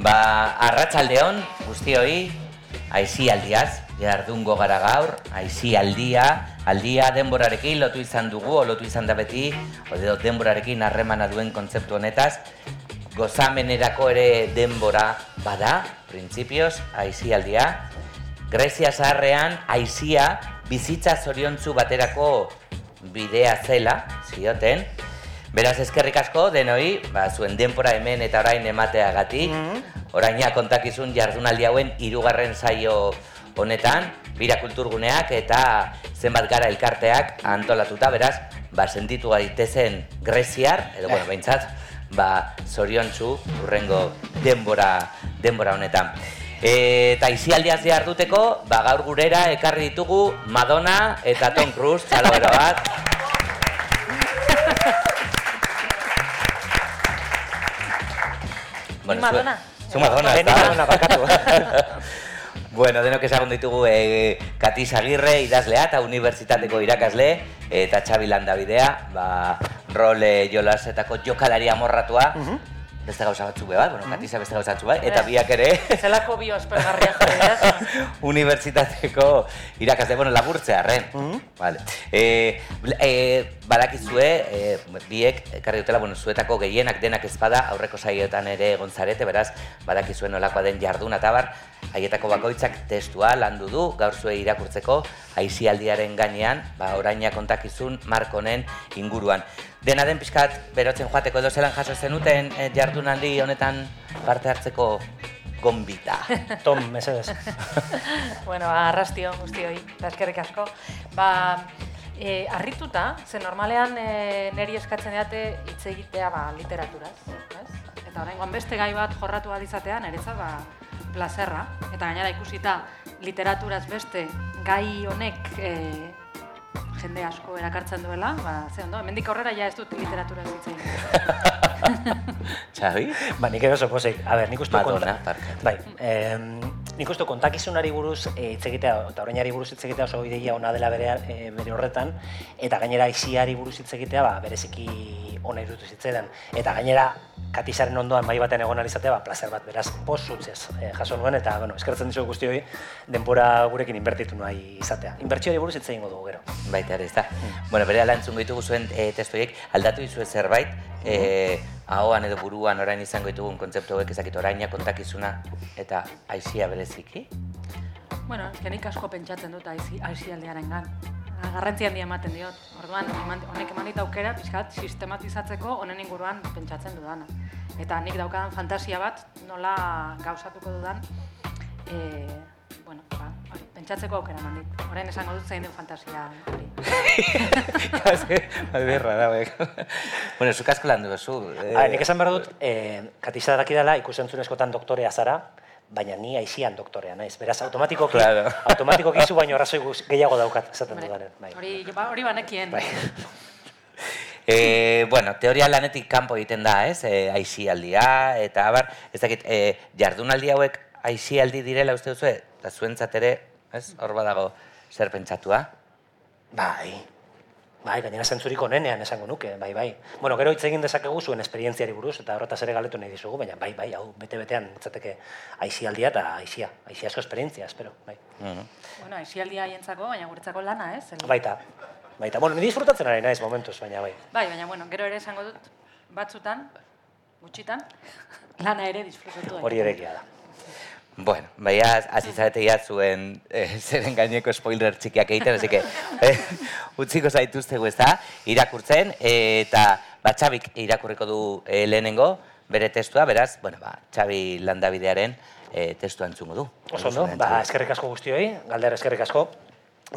Ba, arratsaldeon guztioi, aizi aldiaz, jardungo gara gaur, aizi aldia, denborarekin lotu izan dugu, o lotu izan da beti, o denborarekin harremana duen kontzeptu honetaz, gozamenerako ere denbora bada, printzipioz, aizi aldia, Grezia zaharrean, aizia, bizitza zoriontzu baterako bidea zela, zioten, Beraz eskerrik asko denoi, ba, zuen denpora hemen eta orain emateagatik. Mm Oraina kontakizun jardunaldi hauen hirugarren saio honetan, bira kulturguneak eta zenbat gara elkarteak antolatuta, beraz, ba, sentitu gaitezen greziar, edo, bueno, eh. behintzat, ba, zoriontzu urrengo denbora, denbora honetan. E, eta izialdiaz zehar duteko, ba, gaur gurera ekarri ditugu Madonna eta Tom Cruise, txalo bat. bueno, Madonna. Zu Madonna, eta Madonna bakatu. bueno, denok ezagun ditugu e, Katiz Agirre, idazlea eta unibertsitateko irakasle, eta Xabi Landabidea, ba, role jolasetako jokalari amorratua. Uh -huh beste gauza batzu be bat, bueno, mm -hmm. beste gauza batzu bai, eta biak ere... Zelako bio espergarria jarri, Unibertsitateko irakasle, bueno, laburtzea, arren. Mm -hmm. vale. e, e, badakizue, e, biek, ekarri dutela, bueno, zuetako gehienak denak ezpada, aurreko saioetan ere egon zarete, beraz, badakizue nolakoa den jarduna eta bar, haietako bakoitzak testua landu du, gaur zue irakurtzeko, aizialdiaren gainean, ba, oraina kontakizun, markonen inguruan. Dena den pixkat, berotzen joateko edo zelan jaso zenuten e, jardunaldi honetan parte hartzeko gombita. Tom, mesedez. bueno, arrastio guztioi, da eskerrik asko. Ba, e, arrituta, ze normalean e, neri eskatzen date hitz egitea ba, literaturaz. Ez? Eta orain beste gai bat jorratu izatea, niretzat ba, plazerra. Eta gainera ikusita literaturaz beste gai honek e, jende asko erakartzen duela, ba, ze ondo, hemendik aurrera ja ez dut literatura ditzen. Xabi? Ba, nik edo posik. A ber, nik uste Madonna, Bai, eh, nik uste kontakizunari buruz eh, hitz egitea, eta orainari buruz hitz egitea oso ideia ona dela bere, eh, bere horretan, eta gainera isiari buruz hitz egitea, ba, bereziki ona irutu zitzaidan. Eta gainera, katizaren ondoan mai baten egon alizatea, ba, placer bat, beraz, pos zutzez eh, jaso nuen, eta, bueno, eskertzen dizu guzti hori, denbora gurekin inbertitu nahi izatea. Inbertsioari buruz hitz egingo dugu, gero. Baita ere, ez da. Mm. Bueno, bere ala entzungo ditugu zuen e, testoiek, aldatu dizu zerbait, mm -hmm. ahoan edo buruan orain izango ditugun kontzeptu hauek ezakit oraina kontakizuna eta aizia bereziki? Bueno, genik asko pentsatzen dut aizialdearen gan garrantzi handia ematen diot. Orduan, honek eman dit aukera, pixkat, sistematizatzeko honen inguruan pentsatzen dudana. Eta nik daukadan fantasia bat, nola gauzatuko dudan, e, bueno, ba, pentsatzeko aukera eman dit. Horain esango dut zein den fantasia hori. Kasi, alberra da, bek. bueno, zuk asko lan duzu. Eh... nik esan behar dut, eh, katisa dakidala, ikusentzunezkotan doktorea zara, baina ni aizian doktorea naiz. Beraz, automatikoki, claro. automatikoki zu baino arrazoi gehiago daukat, esaten dudaren. Bai. Hori, ba, hori banekien. Bai. e, bueno, teoria lanetik kanpo egiten da, ez? E, aizialdia, eta abar, ez dakit, e, jardunaldi hauek aizialdi direla uste duzu, eta zuentzat ere, ez? Hor badago zer pentsatua? Bai, Bai, gainera zentzurik onenean esango nuke, bai, bai. Bueno, gero hitz egin dezakegu zuen esperientziari buruz, eta horretaz ere galetu nahi dizugu, baina bai, bai, hau, bete-betean, etzateke aizialdia eta aizia, aizia asko esperientzia, espero, bai. Mm Bueno, aizialdia haientzako, baina guretzako lana, ez? El... Baita, baita. Bueno, ni disfrutatzen ari naiz momentuz, baina bai. Bai, baina, bueno, gero ere esango dut, batzutan, gutxitan, lana ere disfrutatu. Hori ere da. Bueno, bai, hasi zarete ya zuen eh, zeren gaineko spoiler txikiak egiten, así que eh, utziko zaituztegu ez da, irakurtzen, eh, eta ba, Txabik irakurriko du eh, lehenengo, bere testua, beraz, bueno, ba, Txabi landabidearen eh, testua entzungo du. Oso ondo, ba, eskerrik asko guztioi, galder eskerrik asko.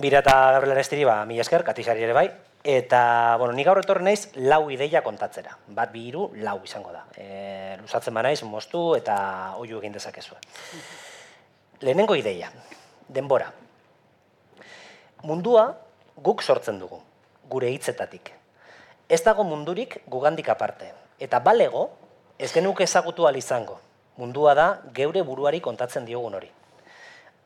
Bira eta Gabriel Arestiri, ba, mila esker, katizari ere bai, Eta, bueno, nik gaur etorri naiz lau ideia kontatzera. Bat bi hiru lau izango da. E, lusatzen ba naiz, moztu eta oiu egin dezakezue. Lehenengo ideia, denbora. Mundua guk sortzen dugu, gure hitzetatik. Ez dago mundurik gugandik aparte. Eta balego, ez genuke ezagutu izango. Mundua da geure buruari kontatzen diogun hori.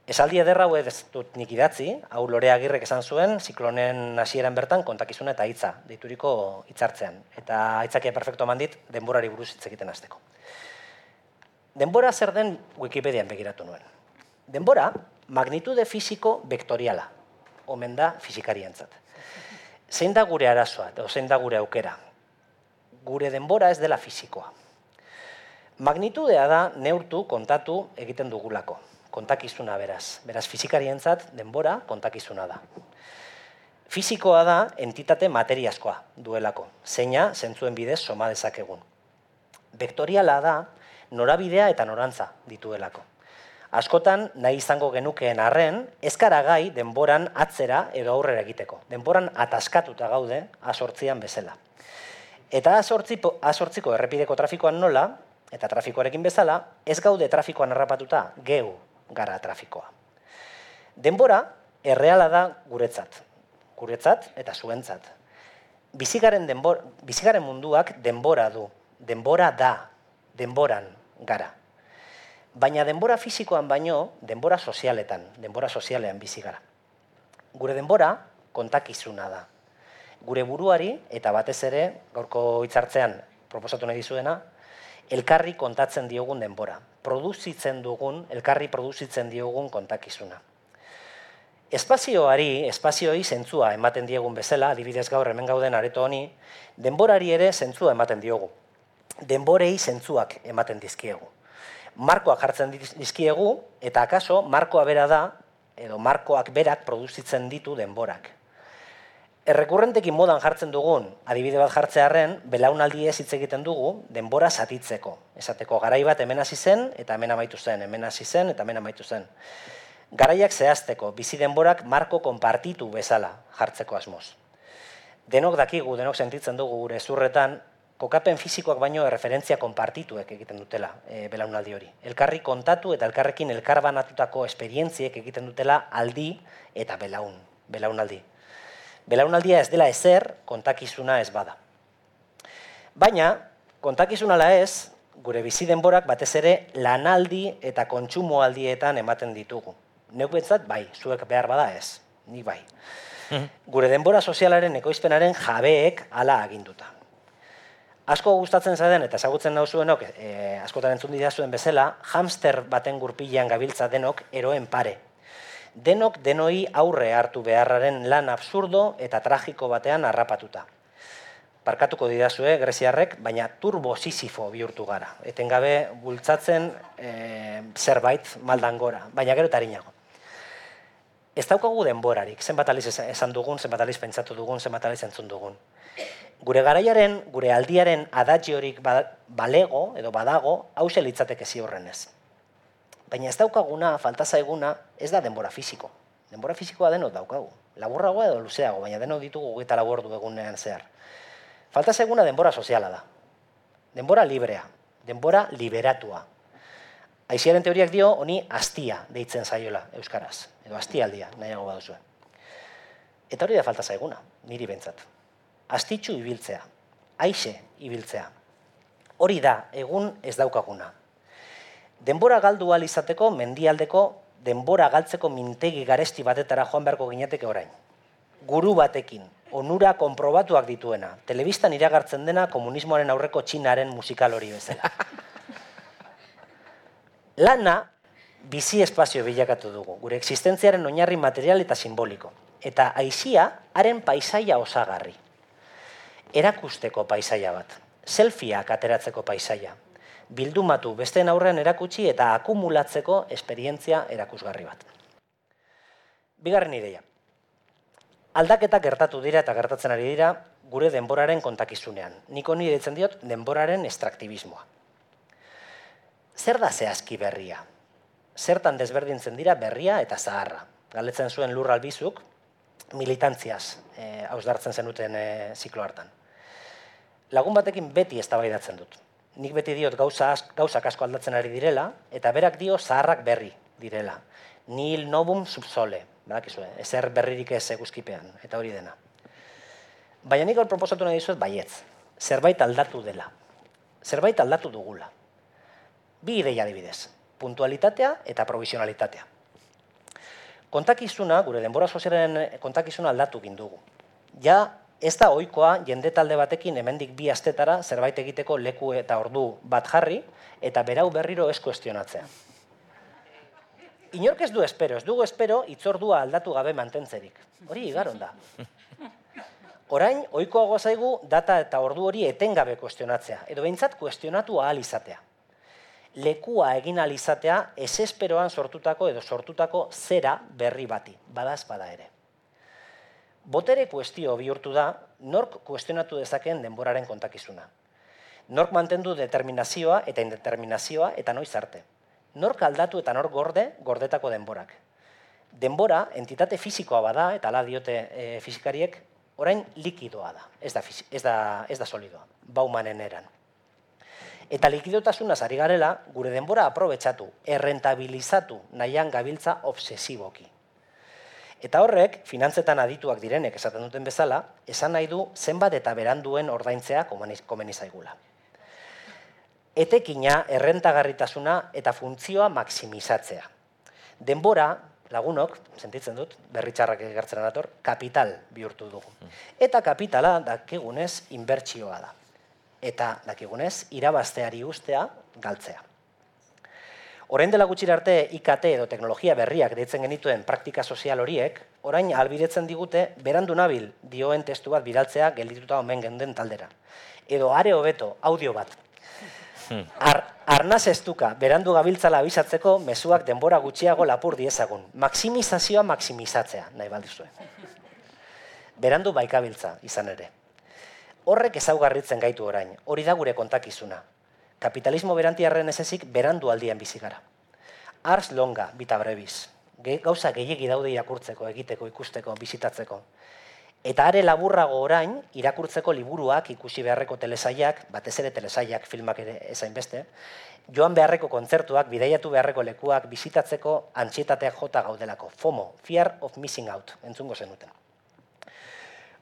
Esaldi ederra hau ez dut nik idatzi, hau lore agirrek esan zuen, ziklonen hasieran bertan kontakizuna eta hitza, deituriko hitzartzean. Eta hitzakia perfecto eman dit, denborari buruz hitz egiten hasteko. Denbora zer den Wikipedian begiratu nuen. Denbora, magnitude fisiko vektoriala, omen da fisikarientzat. Zein da gure arazoa, edo zein da gure aukera? Gure denbora ez dela fisikoa. Magnitudea da neurtu, kontatu egiten dugulako. Kontakizuna beraz. Beraz, fisikarientzat denbora kontakizuna da. Fisikoa da entitate materiazkoa duelako. Zeina, zentzuen bidez, soma dezakegun. Vektoriala da, norabidea eta norantza dituelako. Askotan, nahi izango genukeen arren, ezkara gai denboran atzera edo aurrera egiteko. Denboran ataskatuta gaude, asortzian bezala. Eta asortziko errepideko trafikoan nola, eta trafikoarekin bezala, ez gaude trafikoan harrapatuta, geu gara trafikoa. Denbora, erreala da guretzat. Guretzat eta zuentzat. Bizigaren, denbor, bizigaren munduak denbora du. Denbora da. Denboran gara. Baina denbora fisikoan baino, denbora sozialetan, denbora sozialean bizi gara. Gure denbora kontakizuna da. Gure buruari eta batez ere, gaurko hitzartzean proposatu nahi dizuena, elkarri kontatzen diogun denbora. Produzitzen dugun, elkarri produzitzen diogun kontakizuna. Espazioari, espazioi zentzua ematen diegun bezala, adibidez gaur hemen gauden areto honi, denborari ere zentzua ematen diogu. Denborei zentzuak ematen dizkiegu markoak jartzen dizkiegu, eta akaso markoa bera da, edo markoak berak produzitzen ditu denborak. Errekurrentekin modan jartzen dugun, adibide bat jartzearen, belaunaldi ez hitz egiten dugu, denbora satitzeko. Esateko, garai bat hemen hasi zen, eta hemen amaitu zen, hemen hasi zen, eta hemen amaitu zen. Garaiak zehazteko, bizi denborak marko konpartitu bezala jartzeko asmoz. Denok dakigu, denok sentitzen dugu gure zurretan, kokapen fisikoak baino erreferentzia konpartituek egiten dutela e, belaunaldi hori. Elkarri kontatu eta elkarrekin elkarbanatutako esperientziek egiten dutela aldi eta belaun, belaunaldi. Belaunaldia ez dela ezer, kontakizuna ez bada. Baina, kontakizunala ez, gure bizi denborak batez ere lanaldi eta kontsumoaldietan ematen ditugu. Neuk betzat, bai, zuek behar bada ez, nik bai. Mhm. Gure denbora sozialaren ekoizpenaren jabeek ala aginduta asko gustatzen zaden eta ezagutzen nauzuenok, e, askotan entzun dira zuen bezala, hamster baten gurpilean gabiltza denok eroen pare. Denok denoi aurre hartu beharraren lan absurdo eta tragiko batean harrapatuta. Parkatuko didazue, greziarrek, baina turbo sisifo bihurtu gara. Etengabe bultzatzen e, zerbait maldan gora, baina gero eta harinago. Ez daukagu denborarik, zenbat aliz esan dugun, zenbat aliz pentsatu dugun, zenbat aliz entzun dugun gure garaiaren, gure aldiaren adatxiorik ba, balego edo badago, hause litzateke ziurrenez. Baina ez daukaguna, falta zaiguna, ez da denbora fisiko. Denbora fisikoa denot daukagu. Laburragoa edo luzeago, baina denot ditugu eta laburdu egunean zehar. Falta zaiguna denbora soziala da. Denbora librea, denbora liberatua. Aiziaren teoriak dio, honi astia deitzen zaiola euskaraz. Edo astialdia, nahiago baduzue. Eta hori da falta zaiguna, niri bentsat astitxu ibiltzea, aixe ibiltzea. Hori da, egun ez daukaguna. Denbora galdu izateko mendialdeko denbora galtzeko mintegi garesti batetara joan beharko gineteke orain. Guru batekin, onura konprobatuak dituena, telebistan iragartzen dena komunismoaren aurreko txinaren musikal hori bezala. Lana, bizi espazio bilakatu dugu, gure existentziaren oinarri material eta simboliko. Eta aizia, haren paisaia osagarri erakusteko paisaia bat, selfieak ateratzeko paisaia, bildumatu besteen aurrean erakutsi eta akumulatzeko esperientzia erakusgarri bat. Bigarren ideia. Aldaketak gertatu dira eta gertatzen ari dira gure denboraren kontakizunean. Niko nire ditzen diot denboraren estraktibismoa. Zer da zehazki berria? Zertan desberdintzen dira berria eta zaharra? Galetzen zuen lur albizuk, militantziaz eh, hausdartzen zenuten eh, ziklo hartan lagun batekin beti eztabaidatzen dut. Nik beti diot gauza gauzak asko aldatzen ari direla, eta berak dio zaharrak berri direla. Nil novum subsole, badakizue, ezer berririk ez eguzkipean, eta hori dena. Baina nik hor proposatu nahi dizuet baietz, zerbait aldatu dela, zerbait aldatu dugula. Bi ideia adibidez, puntualitatea eta provisionalitatea. Kontakizuna, gure denbora sozialen kontakizuna aldatu gindugu. Ja ez da ohikoa jende talde batekin hemendik bi astetara zerbait egiteko leku eta ordu bat jarri eta berau berriro ez kuestionatzea. Inork ez du espero, ez dugu espero itzordua aldatu gabe mantentzerik. Hori igaron da. Orain, ohikoago zaigu data eta ordu hori etengabe kuestionatzea, edo behintzat kuestionatu ahal izatea. Lekua egin ahal izatea, esesperoan sortutako edo sortutako zera berri bati, badaz bada ere. Botere kuestio bihurtu da, nork kuestionatu dezakeen denboraren kontakizuna. Nork mantendu determinazioa eta indeterminazioa eta noiz arte. Nork aldatu eta nork gorde, gordetako denborak. Denbora, entitate fisikoa bada, eta ala diote e, fizikariek, orain likidoa da, ez da, ez da, ez da solidoa, baumanen eran. Eta likidotasunaz ari garela, gure denbora aprobetsatu, errentabilizatu nahian gabiltza obsesiboki. Eta horrek, finantzetan adituak direnek esaten duten bezala, esan nahi du zenbat eta beranduen ordaintzea komeni zaigula. Etekina, errentagarritasuna eta funtzioa maksimizatzea. Denbora, lagunok, sentitzen dut, berritxarrak egartzen dator, kapital bihurtu dugu. Eta kapitala, dakigunez, inbertsioa da. Eta, dakigunez, irabazteari ustea, galtzea. Orain dela gutxira arte IKT edo teknologia berriak deitzen genituen praktika sozial horiek, orain albiretzen digute berandu nabil dioen testu bat bidaltzea geldituta omen genden taldera. Edo are hobeto audio bat. Hmm. Ar, arnaz estuka, berandu gabiltzala abisatzeko mezuak denbora gutxiago lapur diezagun. Maksimizazioa maksimizatzea, nahi baldizue. Berandu baikabiltza, izan ere. Horrek ezaugarritzen gaitu orain, hori da gure kontakizuna kapitalismo berantiarren ezezik berandu aldian bizi gara. Ars longa, bita brevis. Gauza gehiegi daude irakurtzeko, egiteko, ikusteko, bizitatzeko. Eta are laburrago orain, irakurtzeko liburuak, ikusi beharreko telesaiak, batez ere telesaiak, filmak ere ezain beste, joan beharreko kontzertuak, bidaiatu beharreko lekuak, bizitatzeko antxietateak jota gaudelako. FOMO, Fear of Missing Out, entzungo zenuten.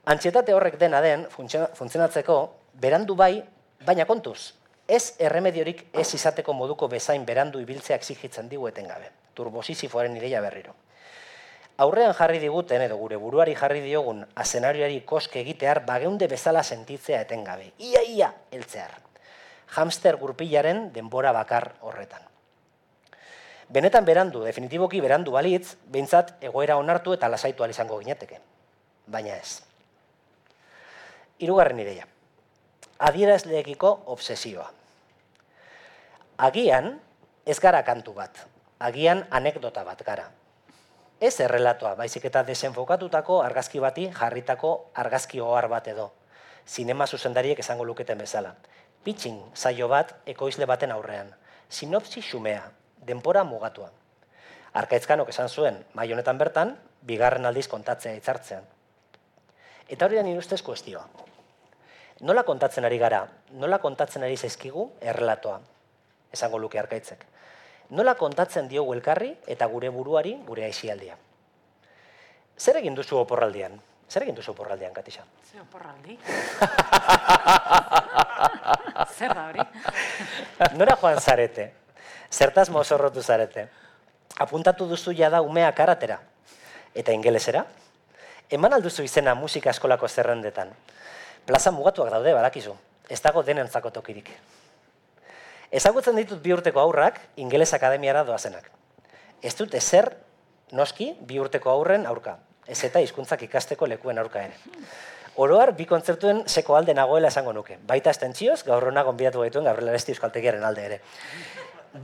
Antxietate horrek dena den, funtzionatzeko, berandu bai, baina kontuz, Ez erremediorik ez izateko moduko bezain berandu ibiltzea exigitzen digu etengabe. Turbosisifoaren ideia berriro. Aurrean jarri diguten edo gure buruari jarri diogun azenarioari koske egitear bageunde bezala sentitzea etengabe. Ia, ia, eltzear. Hamster gurpilaren denbora bakar horretan. Benetan berandu, definitiboki berandu balitz, behintzat egoera onartu eta lasaitu izango gineteke. Baina ez. Hirugarren ideia adierazleekiko obsesioa. Agian, ez gara kantu bat, agian anekdota bat gara. Ez errelatoa, baizik eta desenfokatutako argazki bati jarritako argazki ohar bat edo. Zinema zuzendariek esango luketen bezala. Pitching saio bat ekoizle baten aurrean. Sinopsi xumea, denpora mugatua. Arkaitzkanok esan zuen, mai honetan bertan, bigarren aldiz kontatzea hitzartzean. Eta hori da nire ustez kuestioa. Nola kontatzen ari gara? Nola kontatzen ari zaizkigu errelatoa? Esango luke arkaitzek. Nola kontatzen diogu elkarri eta gure buruari gure aixialdia? Zer egin duzu oporraldian? Zer egin duzu oporraldian, Katisa? Zer oporraldi? Zer da hori? Nora joan zarete? Zertaz mozorrotu zarete? Apuntatu duzu jada umea karatera? Eta ingelesera? Eman alduzu izena musika eskolako zerrendetan? Plaza mugatuak daude, badakizu. Ez dago denentzako tokirik. Ezagutzen ditut bi urteko aurrak, ingeles akademiara doazenak. Ez dut ezer, noski, bi urteko aurren aurka. Ez eta hizkuntzak ikasteko lekuen aurka ere. Oroar, bi kontzertuen seko alde nagoela esango nuke. Baita estentzioz, gaur hona gonbidatu gaituen Gabriel Aresti Euskaltegiaren alde ere.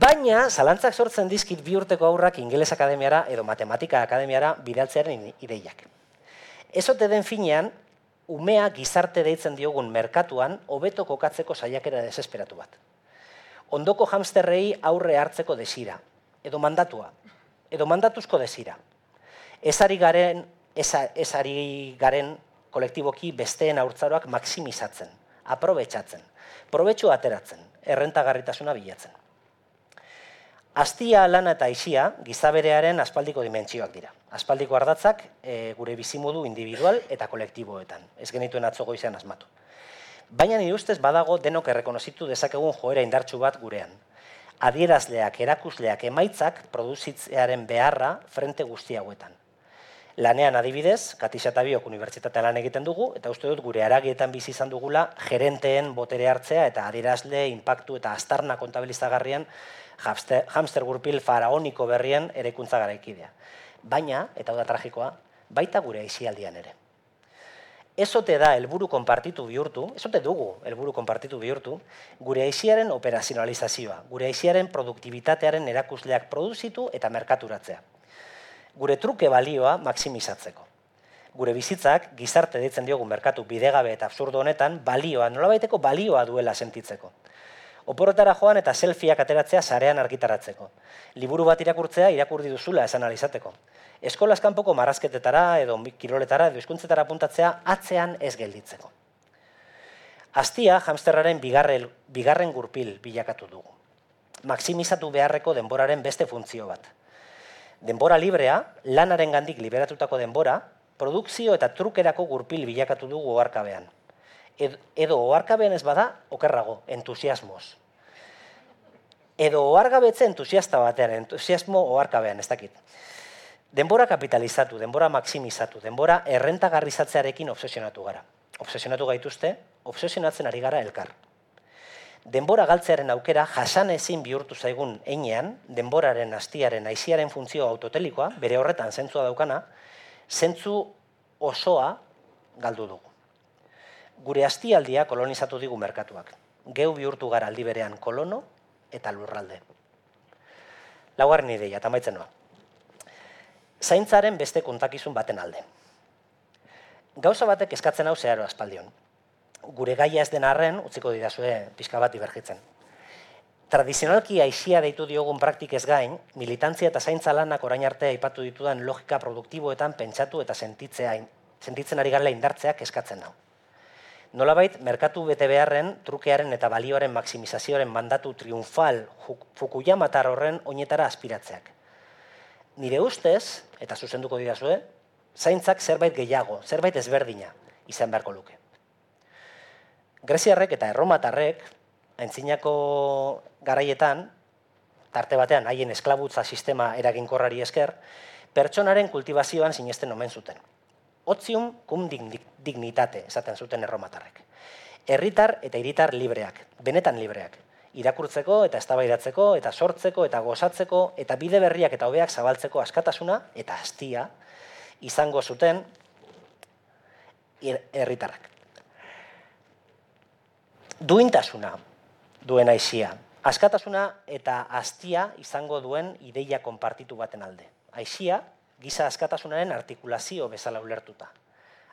Baina, zalantzak sortzen dizkit bi urteko aurrak ingeles akademiara edo matematika akademiara bidaltzearen ideiak. Ezote den finean, umea gizarte deitzen diogun merkatuan hobeto kokatzeko saiakera desesperatu bat. Ondoko hamsterrei aurre hartzeko desira, edo mandatua, edo mandatuzko desira. Ezari garen, ezari garen kolektiboki besteen aurtzaroak maksimizatzen, aprobetsatzen, probetxu ateratzen, errentagarritasuna bilatzen. Astia, lana eta isia gizaberearen aspaldiko dimentsioak dira. Aspaldiko ardatzak e, gure bizimodu individual eta kolektiboetan. Ez genituen atzogo izan asmatu. Baina nire ustez badago denok errekonozitu dezakegun joera indartsu bat gurean. Adierazleak, erakusleak, emaitzak produzitzearen beharra frente guzti hauetan. Lanean adibidez, Katisa eta Biok unibertsitatean lan egiten dugu, eta uste dut gure aragietan bizi izan dugula gerenteen botere hartzea eta adierazle, impactu eta astarna kontabilizagarrian hamster, hamster gurpil faraoniko berrien erekuntza garaikidea. Baina, eta hau da tragikoa, baita gure aizialdian ere. Ezote da helburu konpartitu bihurtu, ezote dugu helburu konpartitu bihurtu, gure aiziaren operazionalizazioa, gure aiziaren produktibitatearen erakusleak produzitu eta merkaturatzea gure truke balioa maksimizatzeko. Gure bizitzak gizarte ditzen diogun merkatu bidegabe eta absurdo honetan balioa, nolabaiteko balioa duela sentitzeko. Oporretara joan eta selfieak ateratzea sarean argitaratzeko. Liburu bat irakurtzea irakurdi duzula esan alizateko. Eskolaz kanpoko marrazketetara edo kiroletara edo hizkuntzetara puntatzea atzean ez gelditzeko. Astia hamsterraren bigarren, bigarren gurpil bilakatu dugu. Maksimizatu beharreko denboraren beste funtzio bat denbora librea, lanaren gandik liberatutako denbora, produkzio eta trukerako gurpil bilakatu dugu oarkabean. Ed, edo oarkabean ez bada, okerrago, entusiasmoz. Edo oargabetze entusiasta batean, entusiasmo oarkabean, ez dakit. Denbora kapitalizatu, denbora maksimizatu, denbora errentagarrizatzearekin obsesionatu gara. Obsesionatu gaituzte, obsesionatzen ari gara elkar denbora galtzearen aukera jasan ezin bihurtu zaigun einean, denboraren astiaren aiziaren funtzio autotelikoa, bere horretan zentzua daukana, zentzu osoa galdu dugu. Gure astialdia kolonizatu digu merkatuak. Geu bihurtu gara aldi berean kolono eta lurralde. Laugarren ideia, eta maitzen noa. Zaintzaren beste kontakizun baten alde. Gauza batek eskatzen hau zeharo aspaldion gure gaia ez den arren, utziko didazue pixka bat ibergitzen. Tradizionalki aixia deitu diogun praktikez gain, militantzia eta zaintza lanak orain arte aipatu ditudan logika produktiboetan pentsatu eta sentitzea, sentitzen ari garela indartzeak eskatzen hau. Nolabait, merkatu bete beharren, trukearen eta balioaren maksimizazioaren mandatu triunfal Fukuyama horren oinetara aspiratzeak. Nire ustez, eta zuzenduko didazue, zaintzak zerbait gehiago, zerbait ezberdina izan beharko luke. Greziarrek eta Erromatarrek aintzinako garaietan, tarte batean haien esklabutza sistema eraginkorrari esker, pertsonaren kultivazioan sinesten omen zuten. Otzium cum dignitate, esaten zuten Erromatarrek. Herritar eta hiritar libreak, benetan libreak, irakurtzeko eta eztabaidatzeko eta sortzeko eta gozatzeko eta bide berriak eta hobeak zabaltzeko askatasuna eta astia izango zuten herritarrak duintasuna duen aizia. Askatasuna eta astia izango duen ideia konpartitu baten alde. Aizia, giza askatasunaren artikulazio bezala ulertuta.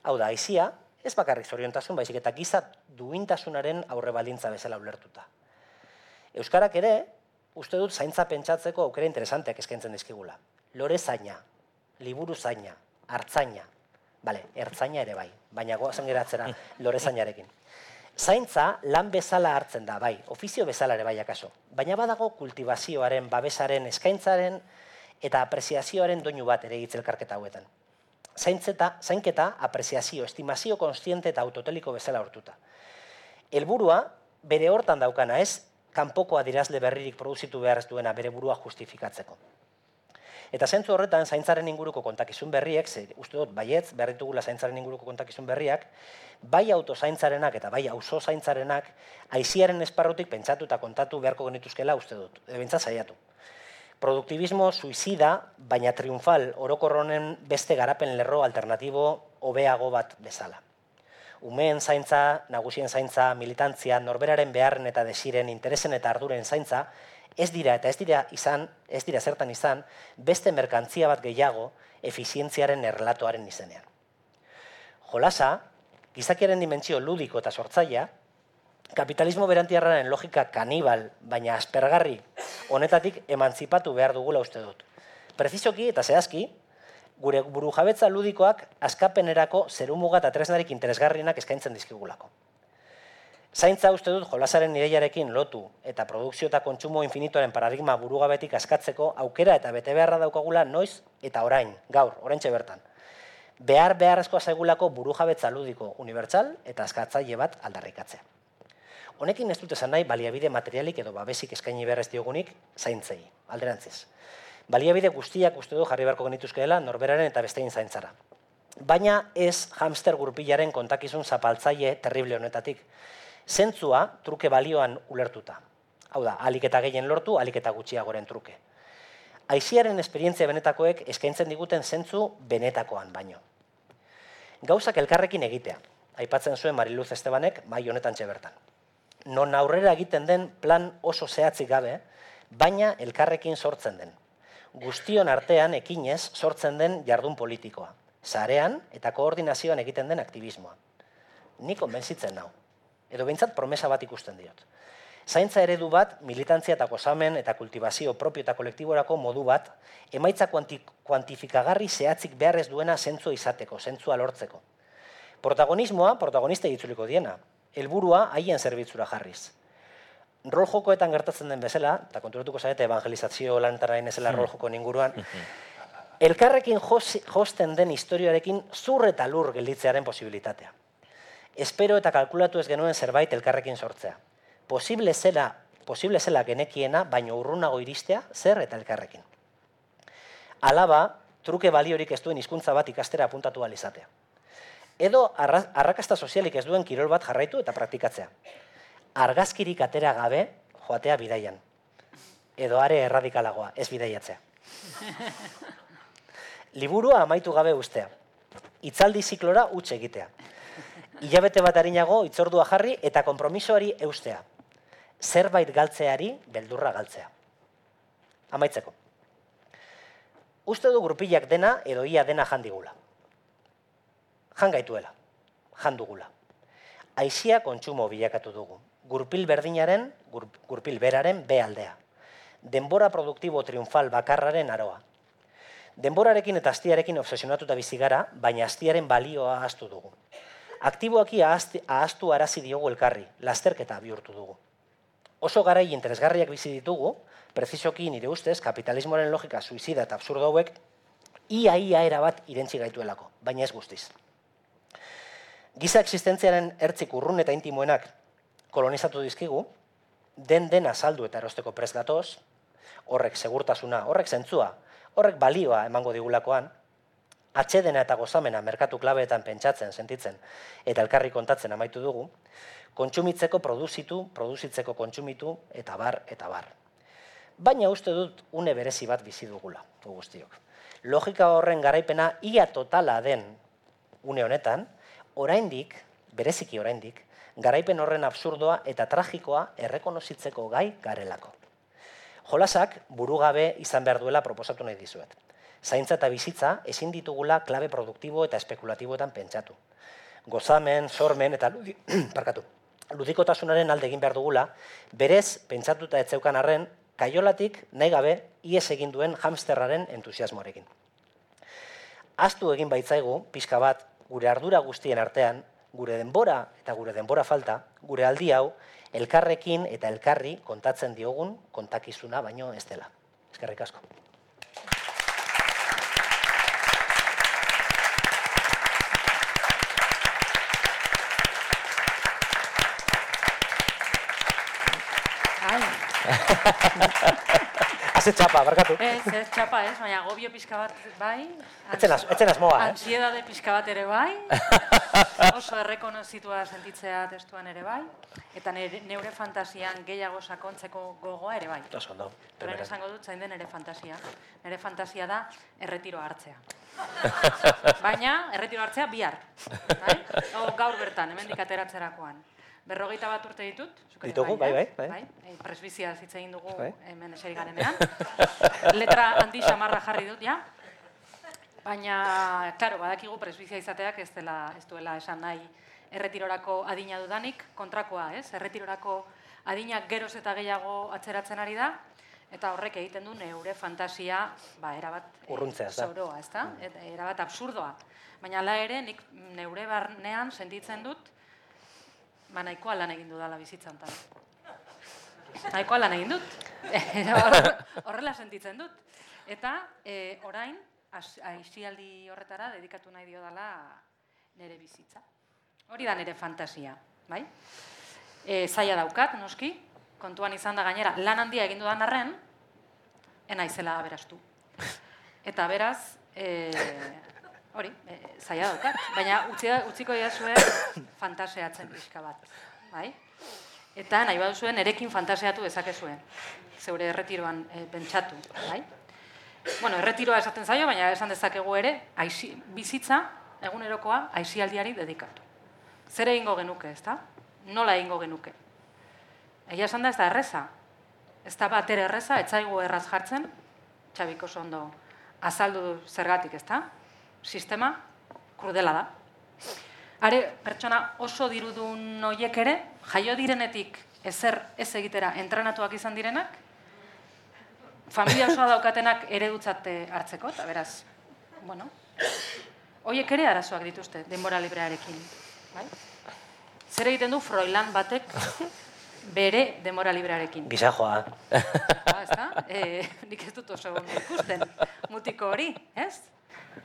Hau da, aizia, ez bakarrik zoriontasun, baizik eta giza duintasunaren aurre baldintza bezala ulertuta. Euskarak ere, uste dut zaintza pentsatzeko aukera interesanteak eskaintzen dizkigula. Lore zaina, liburu zaina, hartzaina, bale, ertzaina ere bai, baina goazen geratzera lore zainarekin. Zaintza lan bezala hartzen da, bai, ofizio bezala ere bai akaso. Baina badago kultivazioaren, babesaren, eskaintzaren eta apreziazioaren doinu bat ere gitzelkarketa hauetan. Zaintzeta, zainketa, apreziazio, estimazio konstiente eta autoteliko bezala hortuta. Helburua bere hortan daukana ez, kanpoko adirazle berririk produzitu behar ez duena bere burua justifikatzeko. Eta zentzu horretan, zaintzaren inguruko kontakizun berriek, ze, uste dut, baietz, behar ditugula zaintzaren inguruko kontakizun berriak, bai autozaintzarenak eta bai auzo zaintzarenak, aiziaren esparrutik pentsatu eta kontatu beharko genituzkela uste dut, ebintza zaiatu. Produktibismo suizida, baina triunfal, orokorronen beste garapen lerro alternatibo hobeago bat bezala. Umeen zaintza, nagusien zaintza, militantzia, norberaren beharren eta desiren, interesen eta arduren zaintza, ez dira eta ez dira izan, ez dira zertan izan, beste merkantzia bat gehiago efizientziaren erlatoaren izenean. Jolasa, gizakiaren dimentsio ludiko eta sortzaia, kapitalismo berantiarraren logika kanibal, baina aspergarri, honetatik emantzipatu behar dugula uste dut. Prezisoki eta zehazki, gure burujabetza ludikoak askapenerako zerumuga eta tresnarik interesgarrienak eskaintzen dizkigulako. Zaintza uste dut jolasaren ideiarekin lotu eta produkzio eta kontsumo infinitoaren paradigma burugabetik askatzeko aukera eta bete beharra daukagula noiz eta orain, gaur, oraintxe bertan. Behar beharrezkoa zaigulako burujabetza ludiko unibertsal eta askatzaile bat aldarrikatzea. Honekin ez dut esan nahi baliabide materialik edo babesik eskaini behar ez diogunik zaintzei, alderantziz. Baliabide guztiak uste du jarri beharko genituzkeela norberaren eta bestein zaintzara. Baina ez hamster gurpilaren kontakizun zapaltzaile terrible honetatik. Zentzua truke balioan ulertuta. Hau da, alik eta gehien lortu, alik eta gutxiagoren truke. Aiziaren esperientzia benetakoek eskaintzen diguten zentzu benetakoan baino. Gauzak elkarrekin egitea, aipatzen zuen Mariluz Estebanek mai honetan bertan. Non aurrera egiten den plan oso zehatzik gabe, baina elkarrekin sortzen den. Guztion artean ekinez sortzen den jardun politikoa. Zarean eta koordinazioan egiten den aktivismoa. Ni konbentzitzen nau. Edo behintzat promesa bat ikusten diot. Zaintza eredu bat, militantzia eta gozamen eta kultivazio propio eta kolektiborako modu bat, emaitza kuantifikagarri zehatzik beharrez duena zentzu izateko, zentzua lortzeko. Protagonismoa, protagonista ditzuliko diena, helburua haien zerbitzura jarriz. Rol jokoetan gertatzen den bezala, eta konturatuko zarete evangelizazio lantara ezela rol joko ninguruan, elkarrekin josten den historioarekin zur eta lur gelditzearen posibilitatea. Espero eta kalkulatu ez genuen zerbait elkarrekin sortzea posible zela, posible zela genekiena, baino urrunago iristea, zer eta elkarrekin. Alaba, truke baliorik ez duen hizkuntza bat ikastera apuntatu izatea. Edo arrakasta sozialik ez duen kirol bat jarraitu eta praktikatzea. Argazkirik atera gabe joatea bidaian. Edo are erradikalagoa, ez bidaiatzea. Liburua amaitu gabe ustea. Itzaldi ziklora utxe egitea. Ilabete bat harinago itzordua jarri eta konpromisoari eustea zerbait galtzeari beldurra galtzea. Amaitzeko. Uste du grupilak dena edo ia dena jandigula. Jan gaituela. Jan dugula. Aizia kontsumo bilakatu dugu. Gurpil berdinaren, gurpil beraren bealdea. Denbora produktibo triunfal bakarraren aroa. Denborarekin eta astiarekin obsesionatuta bizi gara, baina astiaren balioa ahaztu dugu. Aktiboaki ahaztu arazi diogu elkarri, lasterketa bihurtu dugu oso garai interesgarriak bizi ditugu, prezisoki nire ustez, kapitalismoaren logika suizida eta absurdo hauek, ia ia era bat irentzi gaituelako, baina ez guztiz. Giza existentziaren ertzik urrun eta intimoenak kolonizatu dizkigu, den den azaldu eta erosteko prez gatoz, horrek segurtasuna, horrek zentzua, horrek balioa emango digulakoan, atxedena eta gozamena merkatu klabeetan pentsatzen, sentitzen, eta elkarri kontatzen amaitu dugu, kontsumitzeko produzitu, produzitzeko kontsumitu, eta bar, eta bar. Baina uste dut une berezi bat bizi dugula, guztiok. Logika horren garaipena ia totala den une honetan, oraindik, bereziki oraindik, garaipen horren absurdoa eta tragikoa errekonozitzeko gai garelako. Jolasak burugabe izan behar duela proposatu nahi dizuet. Zaintza eta bizitza ezin ditugula klabe produktibo eta espekulatiboetan pentsatu. Gozamen, sormen eta parkatu ludikotasunaren alde egin behar dugula, berez, pentsatuta ez zeukan arren, kaiolatik nahi gabe ies egin duen hamsterraren entusiasmoarekin. Aztu egin baitzaigu, pixka bat, gure ardura guztien artean, gure denbora eta gure denbora falta, gure aldi hau, elkarrekin eta elkarri kontatzen diogun kontakizuna baino ez dela. Eskerrik asko. Haze txapa, barkatu. Ez, ez txapa, ez, baina gobio pixka bat bai. Etzen, az, etzen azmoa, eh? Ansiedade pixka bat ere bai. Oso errekonozitua sentitzea testuan ere bai. Eta nere, neure fantasian gehiago sakontzeko gogoa ere bai. Oso ondo. Horren esango dut, zain den nere fantasia. Nere fantasia da erretiro hartzea. Baina, erretiro hartzea bihar. Bai? O, gaur bertan, hemen dikateratzerakoan berrogeita bat urte ditut. Ditugu, bai, bai. bai. bai. bai presbizia zitzein dugu bai. hemen eseri garenean. Letra handi samarra jarri dut, ja. Baina, klaro, badakigu presbizia izateak ez dela ez duela esan nahi erretirorako adina dudanik, kontrakoa, ez? Erretirorako adinak geroz eta gehiago atzeratzen ari da, eta horrek egiten du neure fantasia, ba, erabat... Urruntzea, ez da. Zauroa, ez da? Erabat absurdoa. Baina la ere, nik neure barnean sentitzen dut, ba nahikoa lan egin dudala bizitzan tal. Nahikoa lan egin dut. Horrela sentitzen dut. Eta e, orain, aizialdi horretara dedikatu nahi dio dela nere bizitza. Hori da nere fantasia, bai? E, zaila daukat, noski, kontuan izan da gainera, lan handia egin dudan arren, ena izela aberastu. Eta beraz, e, hori, e, zaila daukat. Baina utzi, utziko diazue fantaseatzen pixka bat. Bai? Eta nahi baduzuen erekin fantaseatu dezakezue. Zeure erretiroan e, pentsatu. Bai? Bueno, erretiroa esaten zaio, baina esan dezakegu ere, aisi, bizitza, egunerokoa, aisialdiari dedikatu. Zer egingo genuke, ezta? Nola egingo genuke? Egia esan da ez da erreza. Ez da bat ere erreza, etzaigu erraz jartzen, txabiko ondo azaldu zergatik, ezta? Sistema krudela da. Are, pertsona oso dirudun noiek ere, jaio direnetik ezer ez egitera entrenatuak izan direnak, familia osoa daukatenak eredutzate hartzeko, eta beraz, bueno, hoiek ere arazoak dituzte, denbora librearekin. Bai? Zer egiten du Froilan batek bere denbora librearekin? Gisa joa. Ah, ez da? E, nik ez dut oso ikusten mutiko hori, ez?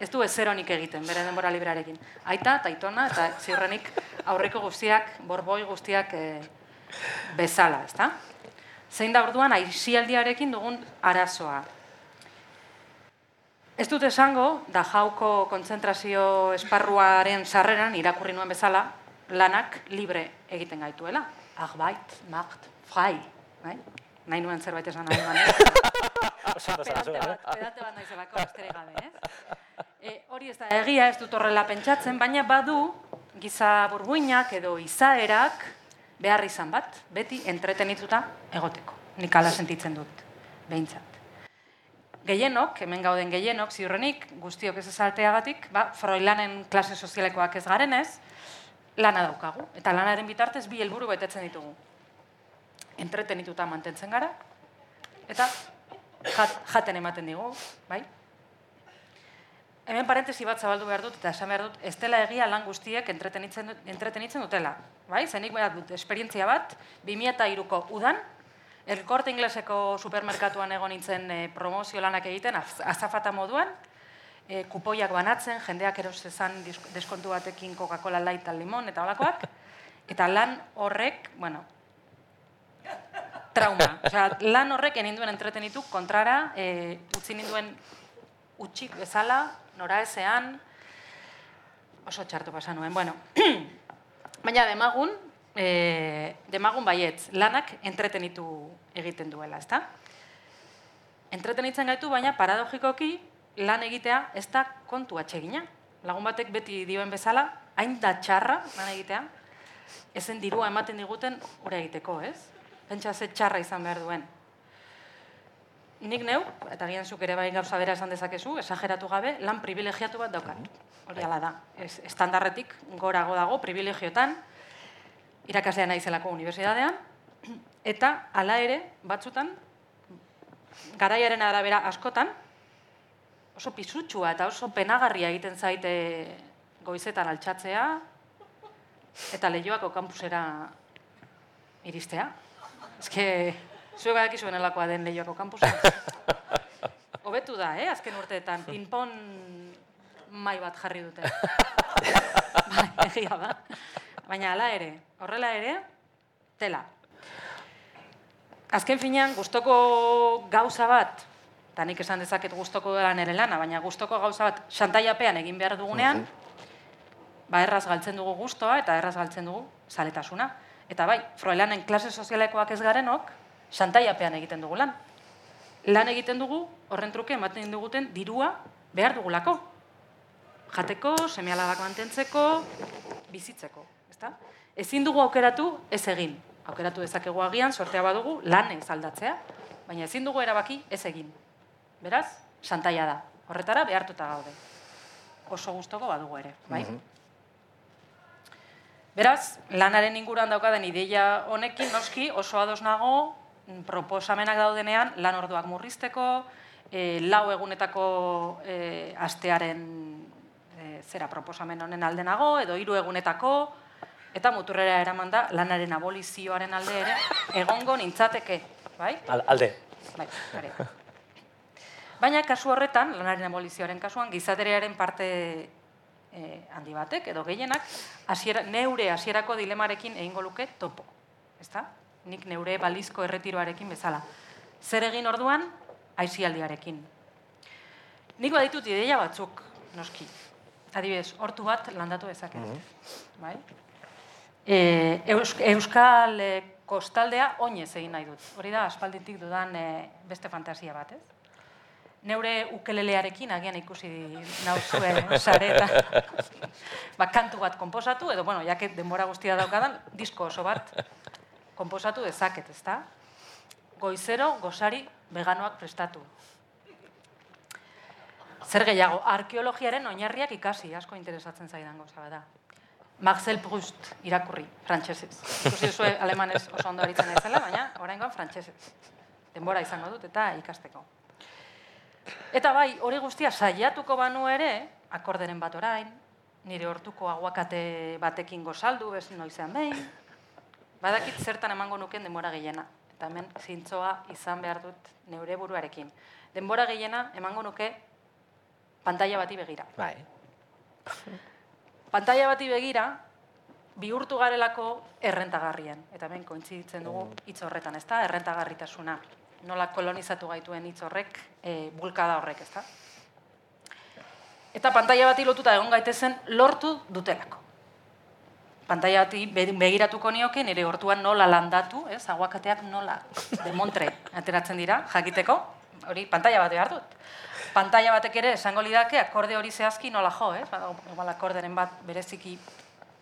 Ez du ezeronik egiten bere denbora librearekin. Aita, taitona, eta ziurrenik aurreko guztiak, borboi guztiak e, bezala, ez da? Zein da orduan aisialdiarekin dugun arazoa. Ez dut esango, da jauko kontzentrazio esparruaren sarreran, irakurri nuen bezala, lanak libre egiten gaituela. Arbeit, macht, frei. Bai? Nahi nuen zerbait esan nahi gane. pedate bat, pedate bat nahi zelako, estere gabe, ez? E, hori ez da egia, ez dut horrela pentsatzen, baina badu giza burbuinak edo izaerak behar izan bat, beti entretenituta egoteko. Nik ala sentitzen dut, behintzat. Gehienok, hemen gauden gehienok, ziurrenik, guztiok ez ezalteagatik, ba, Froilanen klase sozialekoak ez garenez, lana daukagu. Eta lanaren bitartez bi helburu betetzen ditugu. Entretenituta mantentzen gara, eta jaten ematen digu, bai? Hemen parentesi bat zabaldu behar dut, eta esan behar dut, ez dela egia lan guztiek entretenitzen, entretenitzen dutela. Bai? Zenik behar dut, esperientzia bat, 2002ko udan, Elkorte ingleseko supermerkatuan egon nintzen e, promozio lanak egiten, azafata moduan, e, kupoiak banatzen, jendeak eros ezan deskontu batekin Coca-Cola light limon eta olakoak, eta lan horrek, bueno, trauma. Osea, lan horrek eninduen entretenitu kontrara, e, utzi ninduen utxik bezala, nora ezean, oso txartu pasan nuen. Bueno, baina demagun, e, demagun baietz, lanak entretenitu egiten duela, ezta? Entretenitzen gaitu, baina paradogikoki lan egitea ez da kontu atsegina. Lagun batek beti dioen bezala, hain da txarra lan egitea, ezen dirua ematen diguten hori egiteko, ez? Pentsa ze txarra izan behar duen. Nik neu, eta gian zuk ere bai gauza bera esan dezakezu, esageratu gabe, lan privilegiatu bat daukat. Hori ala da. Ez, estandarretik gorago dago, privilegiotan, irakaslea naizelako unibertsitatean eta hala ere batzutan garaiaren arabera askotan oso pisutsua eta oso penagarria egiten zaite goizetan altxatzea eta lehioako kampusera iristea. Eske, zuek badaki zuen elakoa den lehioako kampusa. Hobetu da, eh? Azken urteetan, pinpon mai bat jarri dute. bai, egia da. Baina hala ere, horrela ere, tela. Azken finean, gustoko gauza bat, eta nik esan dezaket gustoko dela nere lana, baina gustoko gauza bat xantaiapean egin behar dugunean, ba erraz galtzen dugu gustoa eta erraz galtzen dugu zaletasuna. Eta bai, froelanen klase sozialekoak ez garenok, xantaiapean egiten dugu lan. Lan egiten dugu, horren truke, ematen duguten dirua behar dugulako. Jateko, semialabak mantentzeko, bizitzeko ezta? Ezin dugu aukeratu ez egin. Aukeratu dezakegu agian, sortea badugu, lan ez aldatzea, baina ezin dugu erabaki ez egin. Beraz, santaia da. Horretara behartuta gaude. Oso gustoko badugu ere, bai? Mhm. Beraz, lanaren inguruan daukaden ideia honekin, noski, oso ados nago, proposamenak daudenean, lan orduak murrizteko, e, lau egunetako e, astearen e, zera proposamen honen aldenago, edo hiru egunetako, eta muturrera eraman da lanaren abolizioaren alde ere egongo nintzateke, bai? alde. Bai, Baina kasu horretan, lanaren abolizioaren kasuan, gizaterearen parte eh, handi batek, edo gehienak, asiera, neure hasierako dilemarekin egingo luke topo. Ezta? Nik neure balizko erretiroarekin bezala. Zer egin orduan, aizialdiarekin. Nik baditut ideia batzuk, noski. Adibidez, hortu bat landatu dezaket. Bai? E, Eus- Euskal e, kostaldea oinez egin nahi dut. Hori da, aspalditik dudan e, beste fantasia bat, ez? Neure ukelelearekin agian ikusi nauzue saretan. ba, kantu bat konposatu, edo, bueno, jaket denbora guztia daukadan, disko oso bat konposatu dezaket, ezta? Goizero, gozari, veganoak prestatu. Zer gehiago, arkeologiaren oinarriak ikasi, asko interesatzen zaidan gauza bada. Marcel Proust irakurri, frantsesez. Ikusi duzue alemanez oso ondo aritzen naizela, baina oraingoan frantsesez. Denbora izango dut eta ikasteko. Eta bai, hori guztia saiatuko banu ere, akorderen bat orain, nire hortuko aguakate batekin gozaldu, bez noizean behin, badakit zertan emango nuken denbora gehiena. Eta hemen zintzoa izan behar dut neure buruarekin. Denbora gehiena emango nuke pantalla bati begira. Bai. Pantalla bati begira, bihurtu garelako errentagarrien. Eta hemen kointziditzen dugu hitz horretan, ezta? Errentagarritasuna. Nola kolonizatu gaituen hitz horrek, e, bulkada horrek, ezta? Eta pantalla bati lotuta egon gaitezen lortu dutelako. Pantalla bati be- begiratuko nioke nire hortuan nola landatu, ez? Aguakateak nola demontre ateratzen dira, jakiteko. Hori pantalla bat behar dut. Pantalla batek ere esango lidake akorde hori zehazki nola jo, ez? Igual akorderen bat bereziki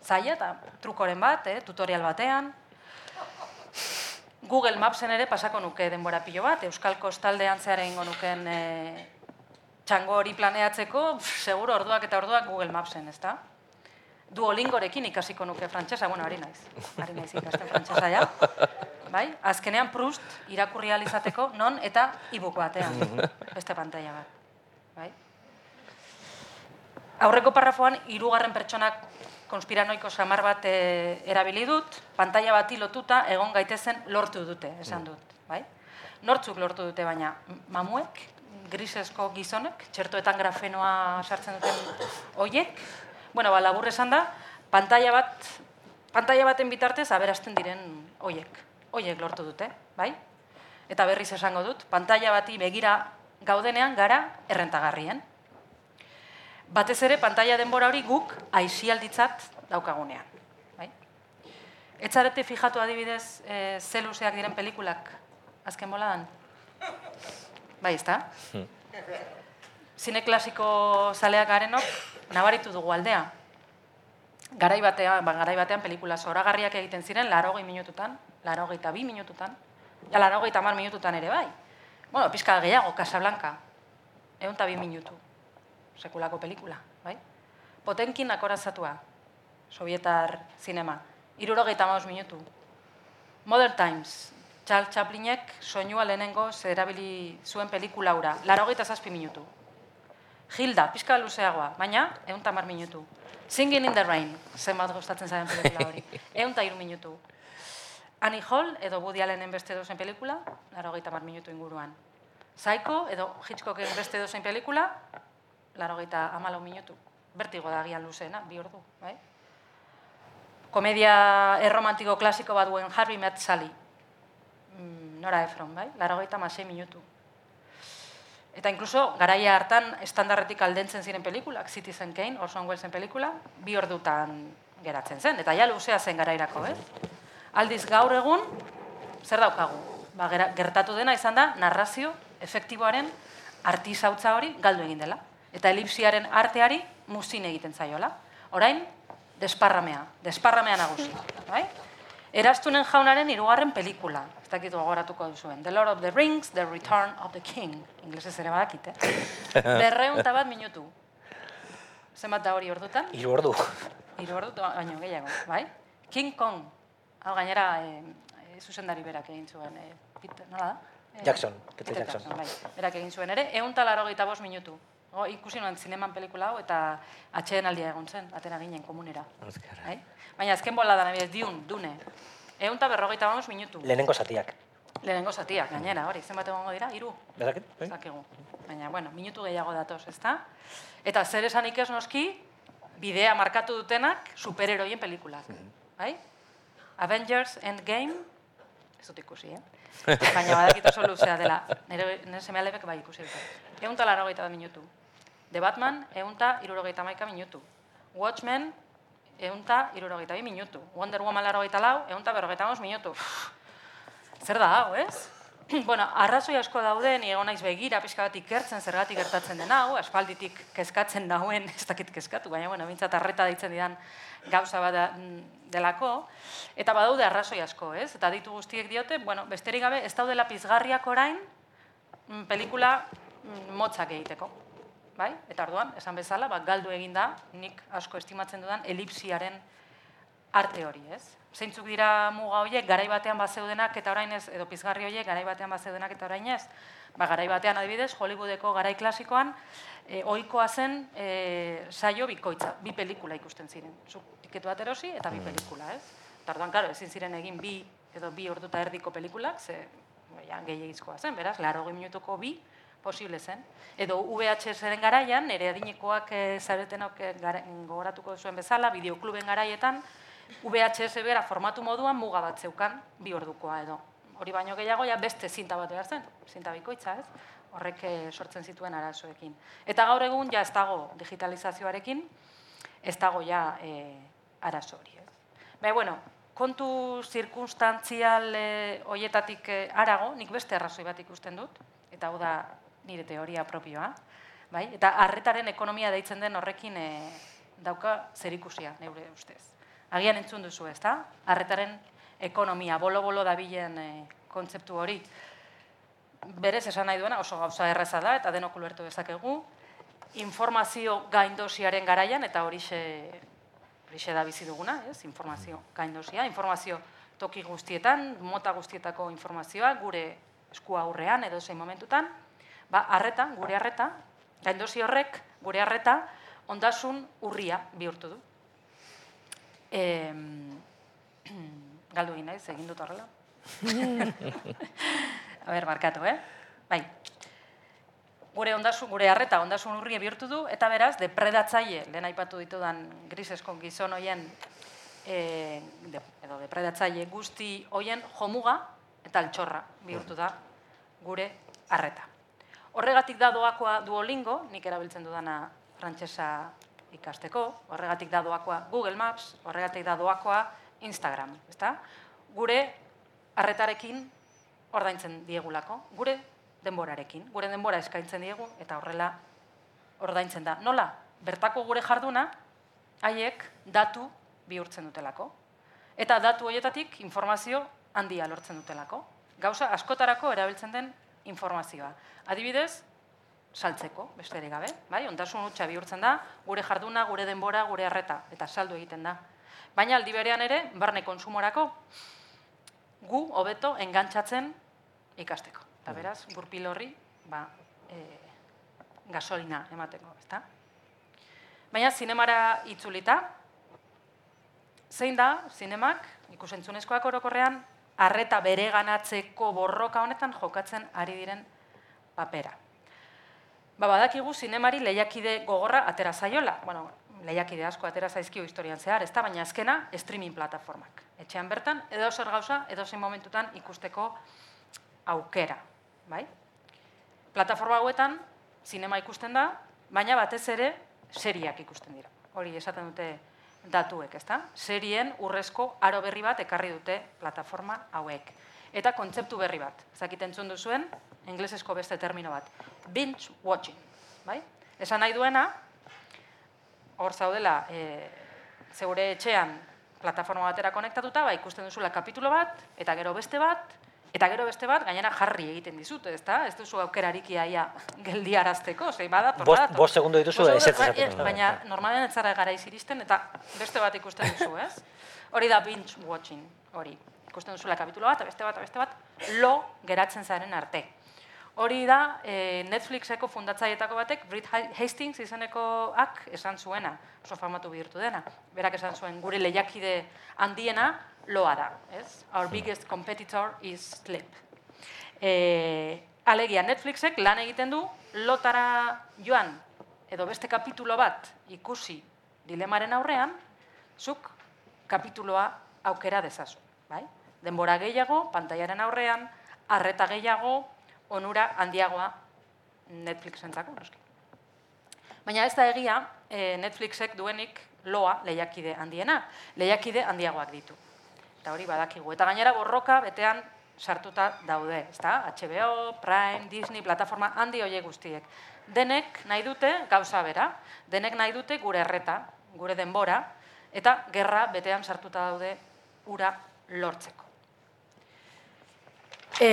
zaila eta trukoren bat, eh? tutorial batean. Google Mapsen ere pasako nuke denbora pilo bat, Euskal Kostaldean zehar egingo nuken e, txango hori planeatzeko, pff, seguro orduak eta orduak Google Mapsen, ezta? Duolingorekin ikasiko nuke frantsesa, bueno, ari naiz. Ari naiz ikasten frantsesa ja. Bai? Azkenean Proust irakurri ahal izateko non eta e-book batean. Beste pantalla bat. Bai? Aurreko parrafoan hirugarren pertsonak konspiranoiko samar bat e, erabili dut, pantalla bati lotuta egon gaitezen lortu dute, esan dut, bai? Nortzuk lortu dute baina mamuek, grisesko gizonek, txertoetan grafenoa sartzen duten hoiek, bueno, ba, labur esan da, pantalla bat, pantalla baten bitartez aberasten diren hoiek, hoiek lortu dute, bai? Eta berriz esango dut, pantalla bati begira gaudenean gara errentagarrien. Batez ere, pantalla denbora hori guk aisialditzat daukagunean. Bai? Etzarete fijatu adibidez e, ze luzeak diren pelikulak azken boladan? Bai, ezta? Zine klasiko zaleak garenok nabaritu dugu aldea. Garai batean, ba, garai batean pelikula zoragarriak egiten ziren, larogei minututan, eta bi minututan, ja eta mar minututan ere bai. Bueno, pizka gehiago, Casablanca, egun bi minutu, sekulako pelikula, bai? Potenkin akorazatua, sovietar zinema, irurogeita maus minutu. Modern Times, Charles Chaplinek soinua lehenengo zerabili zuen pelikula hura, larogeita zazpi minutu. Hilda, pizka luzeagoa, baina egun tamar minutu. Singing in the Rain, zenbat gustatzen zaren pelikula hori. Egun iru minutu. Annie Hall edo Woody Allenen beste dozen pelikula, larogeita mar minutu inguruan. Psycho edo Hitchcocken beste dozen pelikula, larogeita amalau minutu. Bertigo da agian luzeena, bi ordu, bai? Komedia erromantiko klasiko bat duen Harvey Met Sally. Mm, Nora Ephron, bai? Larogeita masei minutu. Eta inkluso, garaia hartan estandarretik aldentzen ziren pelikulak, Citizen Kane, Orson Wellesen pelikula, bi ordutan geratzen zen, eta ja luzea zen garairako, ez? Aldiz gaur egun, zer daukagu? Ba, gertatu dena izan da, narrazio efektiboaren artisautza hori galdu egin dela. Eta elipsiaren arteari muzin egiten zaiola. Orain, desparramea, desparramea nagusi. Bai? Eraztunen jaunaren hirugarren pelikula. Ez dakit gogoratuko duzuen. The Lord of the Rings, The Return of the King. Inglesez ere badakit, eh? Berreun bat minutu. Zenbat da hori ordutan? Hiru ordu. Hiru ordu baino gehiago, bai? King Kong. Hau gainera e, e, zuzendari berak egin zuen. E, Peter, nola da? E, Jackson, Peter Jackson. bai. Berak egin zuen ere, egun eta larogeita bost minutu. Go, ikusi nuen zineman pelikula hau eta atxeen aldia egon zen, atera ginen komunera. Bai? Baina azken bola da, nabidez, diun, dune. Egun eta berrogeita bost minutu. Lehenengo zatiak. Lehenengo zatiak, gainera, hori, zenbat egongo dira? Hiru? Bezakit? Ez dakigu. Baina, bueno, minutu gehiago datoz, ezta? Eta zer esanik ez noski, bidea markatu dutenak superheroien pelikulak. Bai? Avengers Endgame, ez dut ikusi, eh? Baina badakit oso luzea dela. Nire, nire seme bai ikusi dut. Egun talaro gaita da minutu. The Batman, eunta irurogeita maika minutu. Watchmen, eunta irurogeita minutu. Wonder Woman larogeita lau, eunta berrogeita minutu. Zer da hau, ez? bueno, arrazoi asko daude, ni egon naiz begira, pixka bat ikertzen, zergatik gertatzen den hau, aspalditik kezkatzen dauen, ez dakit kezkatu, baina, bueno, bintzat arreta ditzen didan gauza bat da- delako, eta badaude arrazoi asko, ez? Eta ditu guztiek diote, bueno, besterik gabe, ez daudela pizgarriak orain, mm, pelikula mm, motzak egiteko. Bai? Eta orduan, esan bezala, ba, galdu egin da, nik asko estimatzen dudan, elipsiaren arte hori, ez? Zeintzuk dira muga horiek, garai batean bazeudenak eta orain ez, edo pizgarri horiek, garai batean bazeudenak eta orain ez? Ba, garai batean adibidez, Hollywoodeko garai klasikoan, e, ohikoa zen e, saio bikoitza, bi pelikula ikusten ziren. Zuk tiketu bat erosi eta bi pelikula, ez? Eta orduan, claro, ezin ziren egin bi edo bi orduta erdiko pelikulak, ze ja, gehiagizkoa zen, beraz, laro minutuko bi, posible zen. Edo VHS-eren garaian, nire adinekoak e, zaretenok e, gogoratuko zuen bezala, bideokluben garaietan, VHS bera formatu moduan muga bat zeukan, bi ordukoa edo. Hori baino gehiago, ja beste zinta bat behar zen, zinta bikoitza, ez? Horrek eh, sortzen zituen arazoekin. Eta gaur egun, ja ez dago digitalizazioarekin, ez dago ja e, arazo hori, ez? Baina, bueno, kontu zirkunstantzial e, hoietatik e, arago, nik beste arrazoi bat ikusten dut, eta hau da nire teoria propioa, bai? Eta harretaren ekonomia deitzen den horrekin e, dauka zerikusia, neure ustez. Agian entzun duzu, ezta? Harretaren ekonomia, bolo-bolo dabilen e, kontzeptu hori. Berez esan nahi duena oso gauza erraza da, eta denok ulertu dezakegu, informazio gaindosiaren garaian, eta horixe horixe da bizi duguna, ez? Informazio gaindosia, informazio toki guztietan, mota guztietako informazioa, gure esku aurrean edo zein momentutan, ba, arreta, gure arreta, gaindosi horrek, gure arreta, ondasun urria bihurtu du. E, galdu egin naiz, egin dut horrela. A ber, markatu, eh? Bai, gure ondasun, gure harreta ondasun urria bihurtu du, eta beraz, depredatzaile, lehen aipatu ditudan grisesko gizon hoien, e, de, edo depredatzaile guzti hoien jomuga eta altxorra bihurtu da gure harreta. Horregatik da doakoa Duolingo, nik erabiltzen dudana frantsesa ikasteko, horregatik da doakoa Google Maps, horregatik da doakoa Instagram, ezta? Gure harretarekin ordaintzen diegulako, gure denborarekin. Gure denbora eskaintzen diegu eta horrela ordaintzen da. Nola? Bertako gure jarduna haiek datu bihurtzen dutelako. Eta datu horietatik informazio handia lortzen dutelako. Gauza askotarako erabiltzen den informazioa. Adibidez, saltzeko, besterik gabe, bai? Ondasun hutsa bihurtzen da, gure jarduna, gure denbora, gure harreta, eta saldu egiten da. Baina aldi berean ere, barne konsumorako, gu hobeto engantzatzen ikasteko. Eta beraz, gurpil horri, ba, e, gasolina emateko, ezta? Baina zinemara itzulita, zein da zinemak, ikusentzunezkoak orokorrean, arreta bereganatzeko borroka honetan jokatzen ari diren papera. Ba, badakigu zinemari lehiakide gogorra atera zaiola. Bueno, lehiakide asko atera zaizkio historian zehar, ez da, baina azkena streaming plataformak. Etxean bertan, edo zer gauza, edo zein momentutan ikusteko aukera. Bai? Plataforma hauetan, zinema ikusten da, baina batez ere, seriak ikusten dira. Hori esaten dute datuek, ezta? Serien urrezko aro berri bat ekarri dute plataforma hauek. Eta kontzeptu berri bat. Ezakit entzun duzuen, inglesezko beste termino bat. Binge watching, bai? Esan nahi duena, hor zaudela, e, zeure etxean plataforma batera konektatuta, ba, ikusten duzula kapitulo bat, eta gero beste bat, eta gero beste bat, gainera jarri egiten dizute, ezta? Ez duzu aukerarik iaia geldiarazteko, zei badator, Bost- badator. bost segundo dituzu, esateko. bai, Baina normalean ez zara garaiz iristen, eta beste bat ikusten duzu, ez? Hori da binge watching, hori. Ikusten duzula kapitulo bat, beste bat, beste bat, lo geratzen zaren arte. Hori da eh, Netflixeko fundatzaietako batek, Brit Hastings izenekoak esan zuena, oso famatu bihurtu dena. Berak esan zuen, gure lehiakide handiena loa da, ez? Our biggest competitor is sleep. E, alegia Netflixek lan egiten du lotara joan edo beste kapitulo bat ikusi dilemaren aurrean, zuk kapituloa aukera dezazu, bai? Denbora gehiago, pantaiaren aurrean, arreta gehiago, onura handiagoa Netflixentzako, noski. Baina ez da egia e, Netflixek duenik loa lehiakide handiena. Lehiakide handiagoak ditu. Eta hori badakigu. Eta gainera borroka betean sartuta daude, ezta? HBO, Prime, Disney, plataforma handi hoiek guztiek. Denek nahi dute gauza bera, denek nahi dute gure erreta, gure denbora, eta gerra betean sartuta daude ura lortzeko. E,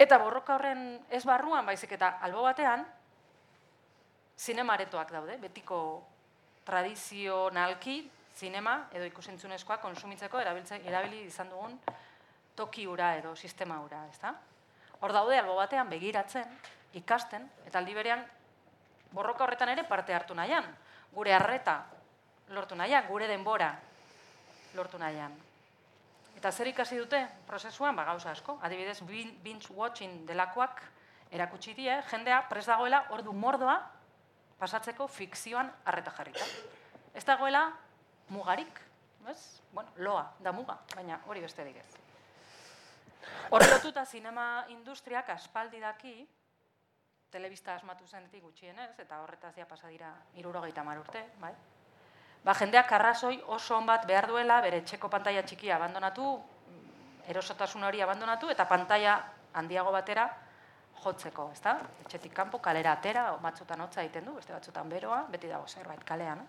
eta borroka horren ez barruan, baizik eta albo batean, zinemaretoak daude, betiko tradizionalki zinema edo ikusentzunezkoa konsumitzeko erabili izan dugun toki ura edo sistema ura, ezta? Hor daude albo batean begiratzen, ikasten eta aldi berean borroka horretan ere parte hartu nahian, gure harreta lortu nahian, gure denbora lortu nahian. Eta zer ikasi dute prozesuan, ba gauza asko. Adibidez, binge watching delakoak erakutsi die, jendea pres dagoela ordu mordoa pasatzeko fikzioan harreta jarrita. Ez dagoela mugarik, ez? Bueno, loa, da muga, baina hori besterik ez. Horre lotuta zinema industriak aspaldi daki, telebista asmatu zenetik gutxienez, eta horretaz ja pasa dira irurogeita mar urte, bai? Ba, jendeak arrazoi oso on bat behar duela, bere txeko pantaia txikia abandonatu, erosotasun hori abandonatu, eta pantaia handiago batera jotzeko, ezta? Etxetik kanpo, kalera atera, batzutan hotza egiten du, beste batzutan beroa, beti dago zerbait kalean.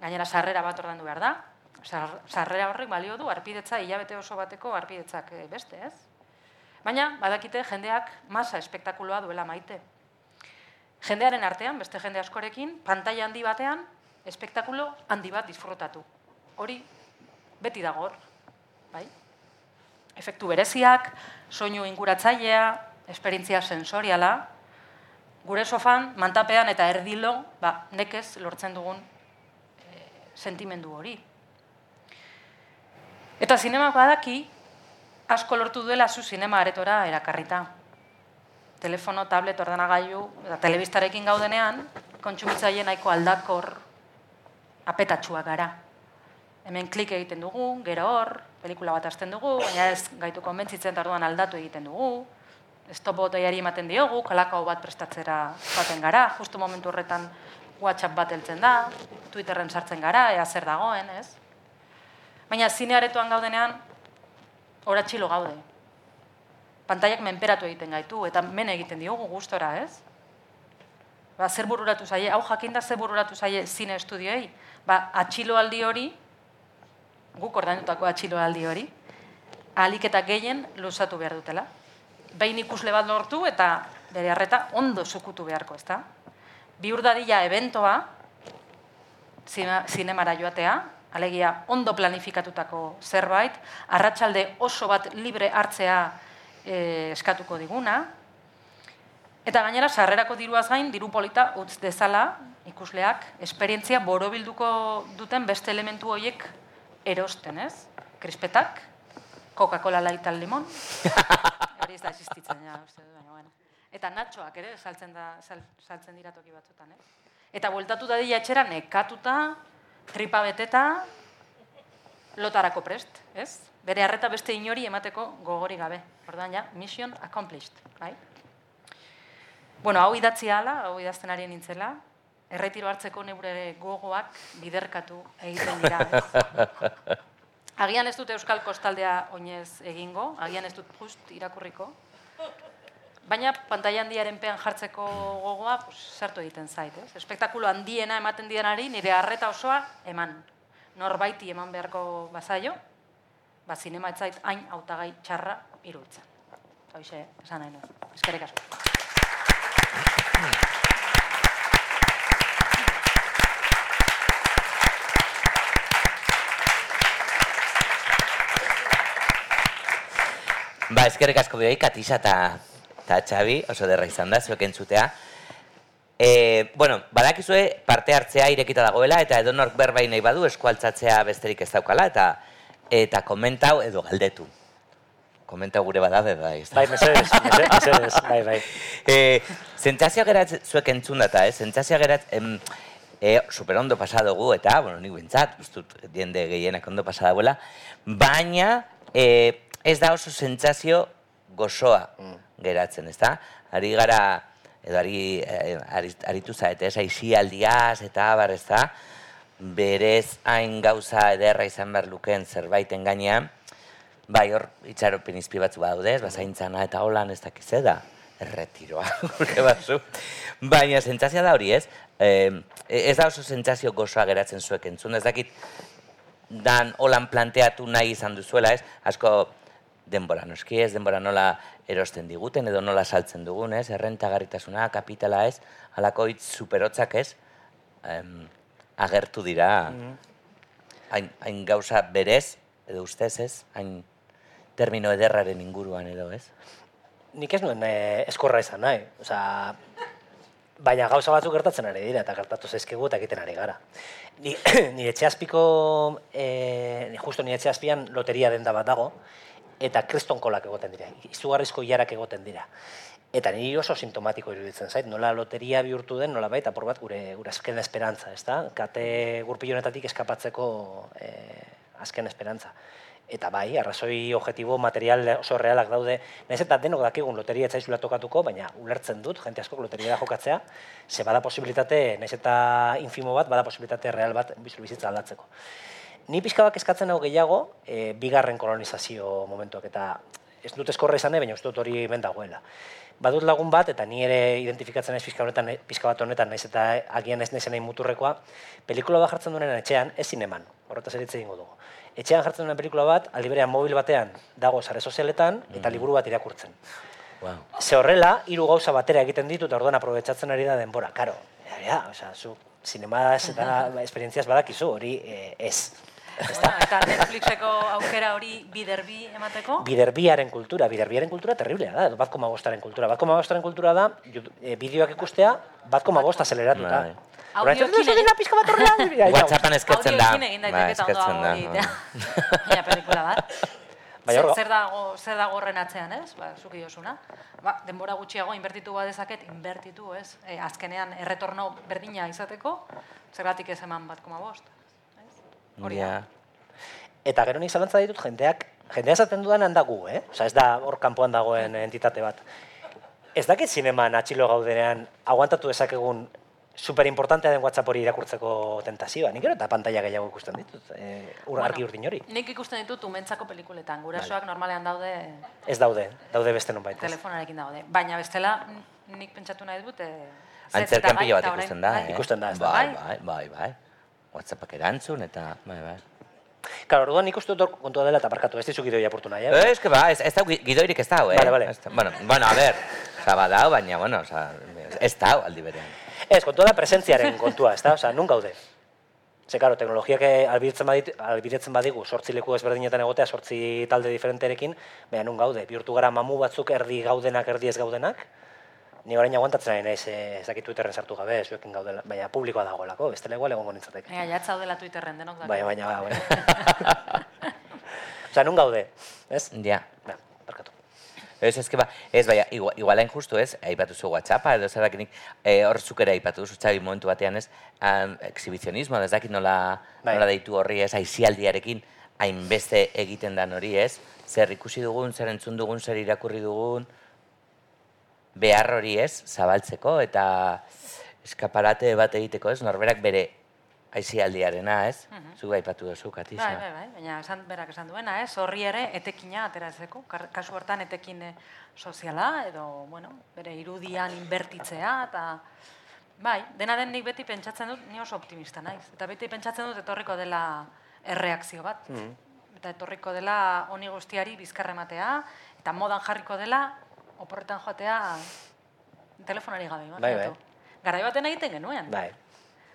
Gainera, sarrera bat ordan behar da, sarrera horrek balio du, arpidetza, hilabete oso bateko arpidetzak eh, beste, ez? Baina, badakite, jendeak masa espektakuloa duela maite. Jendearen artean, beste jende askorekin, pantaila handi batean, espektakulo handi bat disfrutatu. Hori, beti dago hor, bai? Efektu bereziak, soinu inguratzailea, esperientzia sensoriala, gure sofan, mantapean eta erdilo, ba, nekez lortzen dugun e, sentimendu hori. Eta zinemak badaki, asko lortu duela zu zinema aretora erakarrita. Telefono, tablet, ordenagailu, eta telebistarekin gaudenean, kontsumitzaile nahiko aldakor apetatxua gara. Hemen klik egiten dugu, gero hor, pelikula bat hasten dugu, baina ez gaitu konbentzitzen tarduan aldatu egiten dugu, stop botaiari ematen diogu, kalakao bat prestatzera baten gara, justu momentu horretan WhatsApp bat heltzen da, Twitterren sartzen gara, ea zer dagoen, ez? Baina zinearetoan gaudenean, oratxilo gaude. Pantaiak menperatu egiten gaitu, eta men egiten diogu gustora, ez? Ba, zer bururatu zaie, hau jakinda zer bururatu zaie zine estudioi, ba, atxiloaldi hori, guk ordainutako atxiloaldi hori, alik eta gehien luzatu behar dutela. Behin ikusle bat lortu eta bere harreta ondo sukutu beharko, ezta? Bi urdadila eventoa, zinemara joatea, alegia ondo planifikatutako zerbait, arratsalde oso bat libre hartzea e, eskatuko diguna, eta gainera sarrerako diruaz gain, diru polita utz dezala ikusleak, esperientzia borobilduko duten beste elementu horiek erosten, ez? Krispetak, Coca-Cola light al limon, hori ez da existitzen, ja, uste du, baina, bueno. Eta natxoak ere, saltzen, da, saltzen dira toki batzutan, eh? Eta bueltatu da dira etxera, nekatuta, tripa beteta, lotarako prest, ez? Bere harreta beste inori emateko gogori gabe. Ordan ja, mission accomplished, bai? Bueno, hau idatzi ala, hau idazten ari nintzela, erretiro hartzeko neure gogoak biderkatu egiten dira? Agian ez dut Euskal Kostaldea oinez egingo, agian ez dut just irakurriko, Baina pantaila handiaren pean jartzeko gogoa pues, sartu egiten zait. Ez? Espektakulo handiena ematen dienari nire harreta osoa eman. Norbaiti eman beharko bazaio, ba, zinema etzait hain hautagai txarra irutzen. Hoxe, esan nahi nuen. Eskerrik asko. Ba, eskerrik asko bioi, Katisa eta eta Xabi, oso derra izan da, zuek entzutea. E, bueno, badakizue parte hartzea irekita dagoela, eta edo nork berbain nahi badu eskualtzatzea besterik ez daukala, eta eta komentau edo galdetu. Komentau gure badabe, bai. Bai, mesedez, mesedez, bai, bai. E, zentzazio gerat zuek entzun data, eh? Zentzazio gerat, em, e, super ondo pasadugu, eta, bueno, nik bintzat, ustut, diende gehienak ondo pasadagoela, baina e, ez da oso zentzazio gozoa. Mm geratzen, ezta? Ari gara edo ari, ari- aritu zaete, ez, aizialdiaz eta abar ez da, berez hain gauza ederra izan behar luken zerbaiten gainean, bai hor itxaropen izpi batzu badaude, ez, bazaintzana eta holan ez dakiz da, erretiroa, gure batzu. Baina sentsazioa da hori, ez? Eh, ez da oso sentsazio gozoa geratzen zuek entzun, ez dakit dan holan planteatu nahi izan duzuela, ez? Asko denbora noski ez, denbora nola erosten diguten edo nola saltzen dugun, ez? Errentagarritasuna, kapitala ez, halako hitz superotzak ez, em, agertu dira hain, hain gauza berez, edo ustez ez, hain termino ederraren inguruan edo ez. Nik ez nuen eh, eskorra izan nahi. Osea, baina gauza batzuk gertatzen ari dira eta gertatu zaizkigu eta egiten ari gara. Ni, ni etxe azpiko, eh, ni justo ni etxe azpian loteria denda bat dago, eta kriston kolak egoten dira, izugarrizko iarak egoten dira. Eta niri oso sintomatiko iruditzen zait, nola loteria bihurtu den, nola baita, apur bat, gure, gure azken esperantza, ez da? Kate gurpilonetatik eskapatzeko eh, azken esperantza. Eta bai, arrazoi objektibo material oso realak daude, nahiz eta denok dakigun loteria etzaizula tokatuko, baina ulertzen dut, jente asko loteria da jokatzea, ze bada posibilitate, nahiz eta infimo bat, bada posibilitate real bat bizitza aldatzeko. Ni pixka bat eskatzen hau gehiago, e, bigarren kolonizazio momentuak, eta ez dut eskorra izan baina uste dut hori ben dagoela. Badut lagun bat, eta ni ere identifikatzen naiz pixka, honetan, pixka bat honetan, naiz eta agian ez naizen nahi muturrekoa, pelikula bat jartzen duenen etxean, ez zineman, horretaz ere hitz egingo dugu. Etxean jartzen duen pelikula bat, aldi berean mobil batean dago sare sozialetan, eta liburu bat irakurtzen. Wow. Ze horrela, hiru gauza batera egiten ditu eta orduan aprobetsatzen ari da denbora. Karo, ja, ja, osea, zu zinemaz eta esperientziaz badakizu, hori eh, ez. Bueno, eta Netflixeko aukera hori biderbi emateko? Biderbiaren kultura, biderbiaren kultura terriblea da, edo bat koma bostaren kultura. Bat koma bostaren kultura da, eh, bideoak ikustea, bat koma bost azeleratuta. Bai. Orain, Audioekin "Ez dela pixka bat horrela, Whatsappan eskertzen da. Audioekin egin Bai, daiteke eta ondo. Baina pelikula bat. Baina Zer, dago, zer dago horren atzean, ez? Ba, zuki diozuna. Ba, denbora gutxiago inbertitu badezaket, inbertitu, ez? E, azkenean erretorno berdina izateko, zergatik ez eman bat koma bost. Hori da. Eta gero nik zalantza ditut jendeak, jendea esaten dudanean da gu, eh? Osa, ez da hor kanpoan dagoen entitate bat. Ez dakit zineman atxilo gaudenean aguantatu dezakegun super importantea den WhatsApp hori irakurtzeko tentazioa. Nik gero eta pantalla gehiago ikusten ditut, eh, ur Bueno, argi urdin hori. Nik ikusten ditut umentzako pelikuletan. Gurasoak normalean daude Ez daude, daude beste nonbait. ez. telefonarekin daude. Baina bestela, nik pentsatu nahi dut... Eh, zetz Antzerkan pilo bat ikusten da, bai. eh? Ikusten da, ez da. Bai, Bai. bai, bai. Whatsappak erantzun eta, bai, bai. Claro, orduan nik uste dut kontua dela eta parkatu, ez dizuk gidoia apurtu nahi, eh? Eh, es que ba, ez, ez dau, gidoirik ez dau, eh? Vale, vale. Ez da- bueno, bueno, a ver, oza, badau, baina, bueno, oza, ez dau aldi berean. Ez, kontua da presentziaren kontua, ez da? Osa, nun gaude? Ze, karo, teknologiak eh, albidetzen, badit, albidetzen badigu, sortzi leku ezberdinetan egotea, sortzi talde diferenterekin, baina nun gaude, bihurtu gara mamu batzuk erdi gaudenak, erdi ez gaudenak, ni orain aguantatzen ari naiz, eh, ez dakit Twitterren sartu gabe, zuekin gaudela, baina publikoa dagoelako, bestela igual egongo nintzateke. Baina, jatzaudela Twitterren denok daki. Baina, baina, baina. Osa, nun gaude, ez? Ja. Ba, barkatu. Ez, ez, que ba, ez, baina, igual, igualain justu ez, aipatu zu WhatsAppa, edo zer dakinik, eh, hor zuk ere aipatu duzu, Xabi, momentu batean ez, um, exhibizionismo, ez dakit nola, Bai. nola deitu horri ez, aizialdiarekin, hainbeste egiten dan hori ez, zer ikusi dugun, zer entzun dugun, zer irakurri dugun, behar hori ez, zabaltzeko, eta eskaparate bat egiteko ez, norberak bere aizialdiarena ez, zuk aipatu duzu, Katisa. Bai, bai, bai, baina esan, berak esan duena, ez? Horri ere etekina ateratzeko, kasu hortan etekin eh, soziala edo, bueno, bere irudian inbertitzea eta bai, dena den nik beti pentsatzen dut, ni oso optimista naiz. Eta beti pentsatzen dut etorriko dela erreakzio bat. Eta etorriko dela honi guztiari bizkarra ematea eta modan jarriko dela oporretan joatea telefonari gabe. Bai, bai. Garai baten egiten genuen. Bai,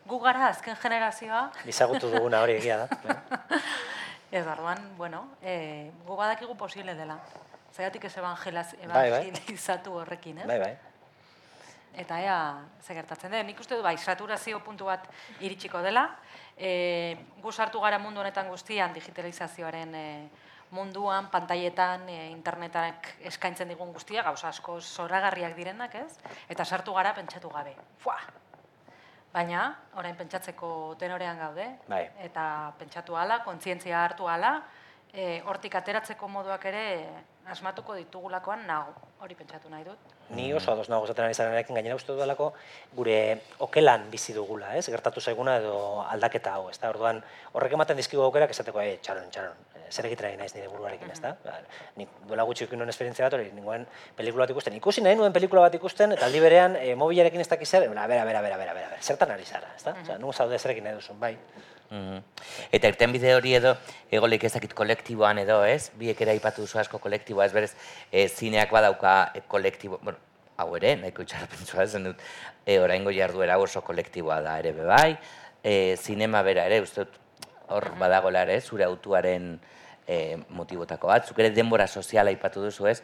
Gu gara azken generazioa bizagutu duguna hori egia da. Ez orduan, bueno, e, gu badakigu posible dela. Zaiatik ez evangelaz, Bai, bai. evangelizatu horrekin, ez? Bai, bai. Eta ea, ze gertatzen den. Nik uste du, bai, saturazio puntu bat iritsiko dela. E, gu sartu gara mundu honetan guztian digitalizazioaren e, munduan, pantailetan, e, internetak eskaintzen digun guztia, gauza asko zoragarriak direnak, ez? Eta sartu gara pentsatu gabe. Fua! Baina, orain pentsatzeko tenorean gaude, Bai. eta pentsatu hala, kontzientzia hartu hala, e, hortik ateratzeko moduak ere asmatuko ditugulakoan nago, hori pentsatu nahi dut. Ni oso ados nago zaten ari zarenarekin gainera uste dudalako gure okelan bizi dugula, ez? Gertatu zaiguna edo aldaketa hau, ezta? Orduan horrek ematen dizkigu aukerak esateko, eh, txaron, txaron, eh, zer egitera naiz nire buruarekin, ezta? Ba, Ni duela gutxi eduki nuen esperientzia bat hori, ninguen pelikula bat ikusten. Ikusi nahi nuen pelikula bat ikusten eta aldi berean e, mobilarekin ez dakiz zer, bera, bera, bera, bera, bera, bera, zertan ari zara, ezta? Osea, nun zaude zerekin nahi duzun, bai. Mhm. Eta irtenbide hori edo, egolik ezakit kolektiboan edo, ez? Biek ere aipatu duzu asko kolektiboa, ez berez, e, zineak badauka e, kolektibo, bueno, hau ere, nahiko itxarapentsua zen dut, e, oraingo jarduera oso kolektiboa da ere bebai, e, zinema bera ere, uste dut, hor badagoela ere, zure autuaren e, motibotako bat, zuk ere denbora soziala aipatu duzu, ez?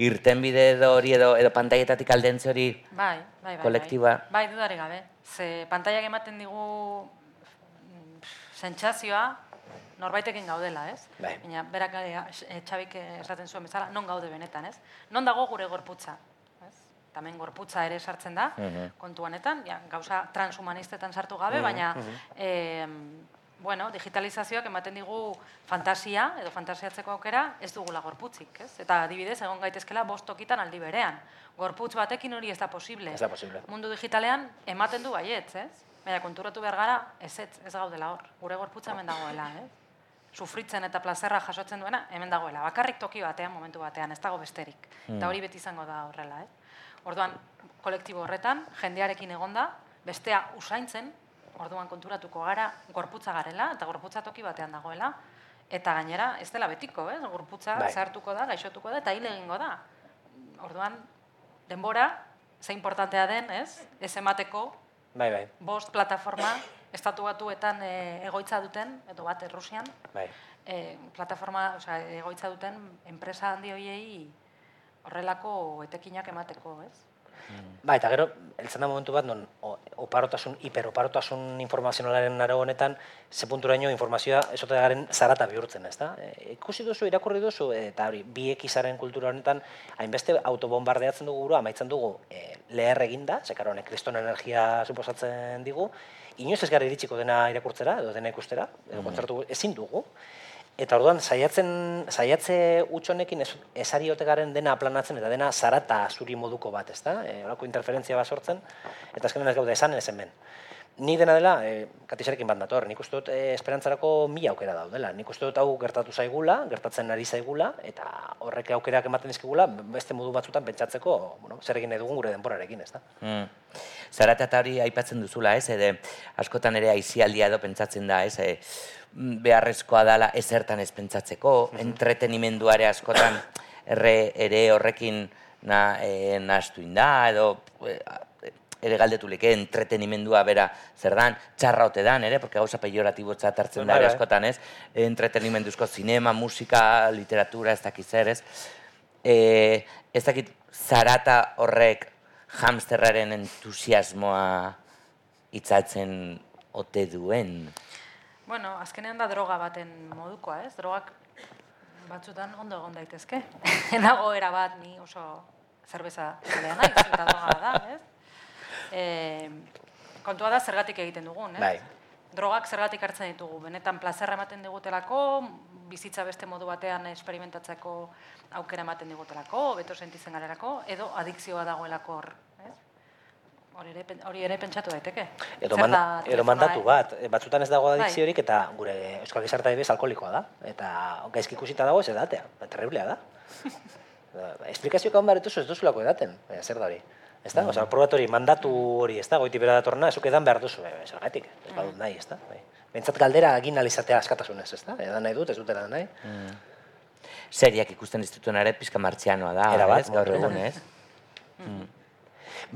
Irtenbide edo hori edo, edo pantaietatik aldentze hori Bai, bai, bai. kolektiboa. Bai, bai dudarik gabe. Ze pantaiak ematen digu mm, sentsazioa norbaitekin gaudela, ez? Bai. Baina berak eh, Txabik esaten zuen bezala, non gaude benetan, ez? Non dago gure gorputza, ez? Tamen gorputza ere sartzen da, Mhm. kontu honetan, ja, gauza transhumanistetan sartu gabe, baina eh, bueno, digitalizazioak ematen digu fantasia edo fantasiatzeko aukera ez dugula gorputzik, ez? Eta adibidez egon gaitezkela bost tokitan aldi berean. Gorputz batekin hori ez da posible. Ez da posible. Mundu digitalean ematen du baietz, ez? Baina konturatu behar gara, ez ez, ez gaudela hor. Gure gorputza hemen dagoela, ez? Sufritzen eta plazerra jasotzen duena hemen dagoela. Bakarrik toki batean, momentu batean, ez dago besterik. Eta hori beti izango da horrela, ez? Orduan, kolektibo horretan, jendearekin egonda, bestea usaintzen, orduan konturatuko gara gorputza garela, eta gorputza toki batean dagoela, eta gainera, ez dela betiko, ez? Gorputza Bai. zahartuko da, gaixotuko da, eta hil egingo da. Orduan, denbora, ze importantea den, ez? Ez emateko, Bai, bai, bost plataforma, estatu batuetan e, egoitza duten, edo bat Errusian, bai. e, plataforma, osea, egoitza duten enpresa handi hoiei horrelako etekinak emateko, ez? Ba, eta gero, heltzen da momentu bat, non oparotasun, hiperoparotasun informazionalaren aro honetan, ze punturaino informazioa esote garen zarata bihurtzen, ez da? E, ikusi duzu, irakurri duzu, eta hori, biek izaren kultura honetan, hainbeste autobombardeatzen dugu burua, amaitzen dugu e, leher eginda, zekar honek kriston energia suposatzen digu, inoiz ez gara iritsiko dena irakurtzera, edo dena ikustera, edo kontzertu ezin dugu, Eta orduan, saiatzen, saiatze huts honekin ez, esari ote garen dena planatzen eta dena zarata zuri moduko bat, ezta? E, horako interferentzia bat sortzen, eta azkenean ez gaude esan ez hemen. Ni dena dela, e, katisarekin bat nator, nik uste dut e, esperantzarako mila aukera daudela. Nik uste dut hau gertatu zaigula, gertatzen ari zaigula, eta horrek aukerak ematen dizkigula, beste modu batzutan pentsatzeko, bueno, zer egin nahi dugun gure denborarekin, ezta? Mm. Zarata eta hori aipatzen duzula, ez? Ede, askotan ere aizialdia edo pentsatzen da, ez? E, mm, beharrezkoa dala ezertan ez pentsatzeko, entretenimenduare askotan erre, ere horrekin na, e, nahastu inda, edo e, ere galdetu leke, entretenimendua bera zer dan, txarra ote dan, ere, porque gauza peyoratibotzat hartzen da Bai, ere bai. askotan, ez? Entretenimenduzko zinema, musika, literatura, ez dakiz zer, ez? E, ez dakit zarata horrek hamsterraren entusiasmoa itzaltzen ote duen. Bueno, azkenean da droga baten modukoa, ez? Drogak batzutan ondo egon daitezke. Nago era bat ni oso zerbeza zalea naiz, eta droga da, ez? E, kontua da zergatik egiten dugun, ez? Bai. Drogak zergatik hartzen ditugu, benetan plazerra ematen digutelako, bizitza beste modu batean esperimentatzeko aukera ematen digutelako, beto sentitzen garelako, edo adikzioa dagoelako hor, ez? Hori ere, hori ere pentsatu daiteke. Edo, man, da edo telefonoa, mandatu eh? bat, E, batzutan ez dago Bai. adikziorik eta gure euskal gizartea bez alkoholikoa da. Eta gaizki ikusita dago ez edatea, terriblea da. Ba, Esplikazioak hon behar dituzu ez duzulako edaten, zer da hori. Ez da? Osa, probat hori, mandatu hori, ez da? Goiti bera datorna, ezuk edan behar duzu, e, zergatik, ez badut nahi, ez da? Bai. Bentsat galdera egin alizatea askatasunez, ez da? Edan nahi dut, ez dut edan nahi. Seriak ikusten dizutuen ere pizka martxianoa da, Erabat, ez? Gaur egun, ez?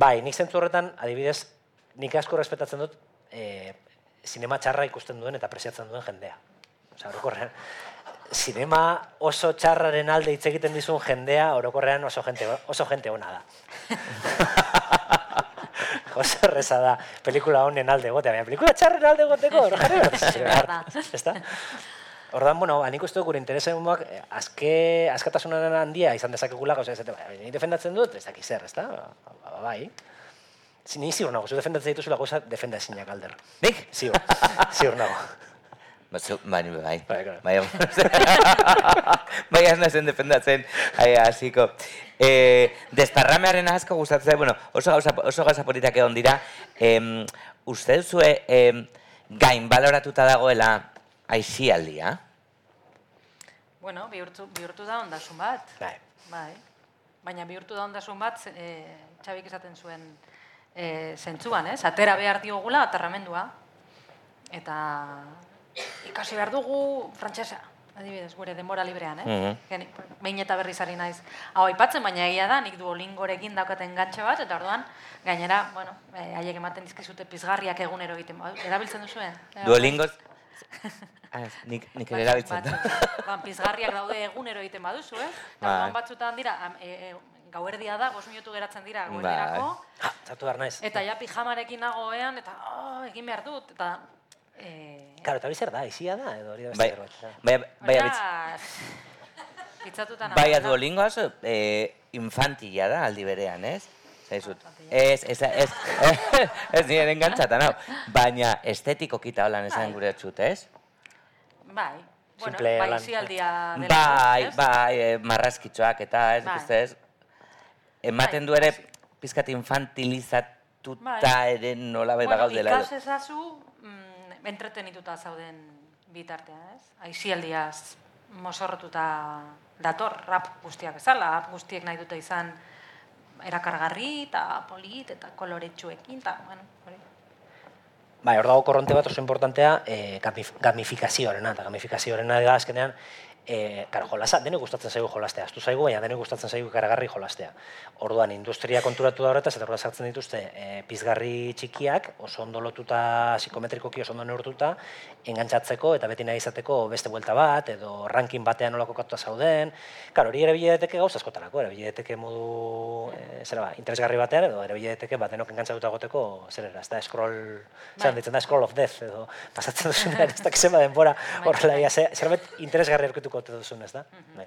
Bai, nik zentzu horretan, adibidez, nik asko respetatzen dut e, sinema txarra ikusten duen eta apresiatzen duen jendea. Osa, orokorrean, sinema oso txarraren alde hitz egiten dizun jendea, orokorrean oso jente, oso jente ona da. oso erreza da, pelikula honen alde egotea, baina pelikula txarren alde behar da. Ezta? Ordan, bueno, ba, nik uste dut gure interesemuak eh, azke, askatasunan handia izan dezakegula, gauza ez, bai, nik defendatzen dut, ez dakiz zer, ezta? Ba, ba, bai. Si, ni ziur nago, zu defendatzen dituzula gauza defenda ezinak alder. Nik? Ziur, ziur nago. Ba, zu- bai, bai. Bai. Bai, bai, nazen defendatzen, ai, hasiko. Eh, desparramearen asko gustatzen zait, bueno, oso gauza, oso gauza politak egon dira. Em, uste duzue em, gain baloratuta dagoela aizialdia? Bueno, bihurtu, bihurtu da ondasun bat. Bai. Bai. Baina bihurtu da ondasun bat, e, Txabik esaten zuen e, zentzuan, ez? Atera behar diogula aterramendua. Eta ikasi behar dugu frantsesa. Adibidez, gure denbora librean, eh? Mhm. Geni, behin eta berriz ari naiz. Hau aipatzen, baina egia da, nik duolingorekin daukaten gantxe bat, eta orduan, gainera, bueno, eh, haiek ematen dizkizute pizgarriak egunero egiten. badu. Erabiltzen duzuen? Duolingoz... Ah, ez, nik, nik ere erabiltzen da. Ba, pizgarriak daude egunero egiten baduzu, eh? Orduan batzutan dira, am- e, e, gauerdia da, bost minutu geratzen dira Bai. gauerdirako, Ha, zatu behar naiz. eta ja pijamarekin nagoean, eta oh, egin behar dut, eta... E, Claro, eta hori zer da, izia da, edo hori da beste Bai, bai, bai, pitzatuta bai, nagoena. duolingo oso eh, infantila da aldi berean, ez? Zaizut. Infantila. Ez, ez, ez, ez nire engantzatan, hau. Baina estetiko kita holan esan Bai. gure txut, ez? Bai, bueno, Simple bai, zialdia dela. Bai, ez? bai, eh, marrazkitxoak eta ez, Bai. ez? Ematen Bai, du ere hasi. pizkat infantilizatuta Bai. ere nola bai Bueno, bagaudela. ikas ezazu, entretenituta zauden bitartean, ez? Aizialdiaz mozorrotuta dator, rap guztiak bezala, rap guztiek nahi dute izan erakargarri eta polit eta koloretsuekin, eta, bueno, hori. Bai, hor dago korronte bat oso importantea, e, gamif gamifikazioarena, eta gamifikazioarena da azkenean, e, karo, jolasa, denek gustatzen zaigu jolastea, astu zaigu, baina denek gustatzen zaigu ikaragarri jolastea. Orduan, industria konturatu da horretaz, eta horrela sartzen dituzte e, pizgarri txikiak, oso ondo lotuta, psikometrikoki oso ondo neurtuta, engantzatzeko eta beti nahi izateko beste buelta bat, edo ranking batean nola kokatuta zauden. Karo, hori erabili daiteke gauz askotarako, erabili daiteke modu, e, zera ba, interesgarri batean, edo erabili daiteke bat denok engantzatuta egoteko, zer ez da, scroll, zer Bai. ditzen da, scroll of death, edo pasatzen duzunean, ez da, zenba denbora, Bai, horrela, bai. zerbait interesgarri aurkituko ote duzun, ez da? Bai.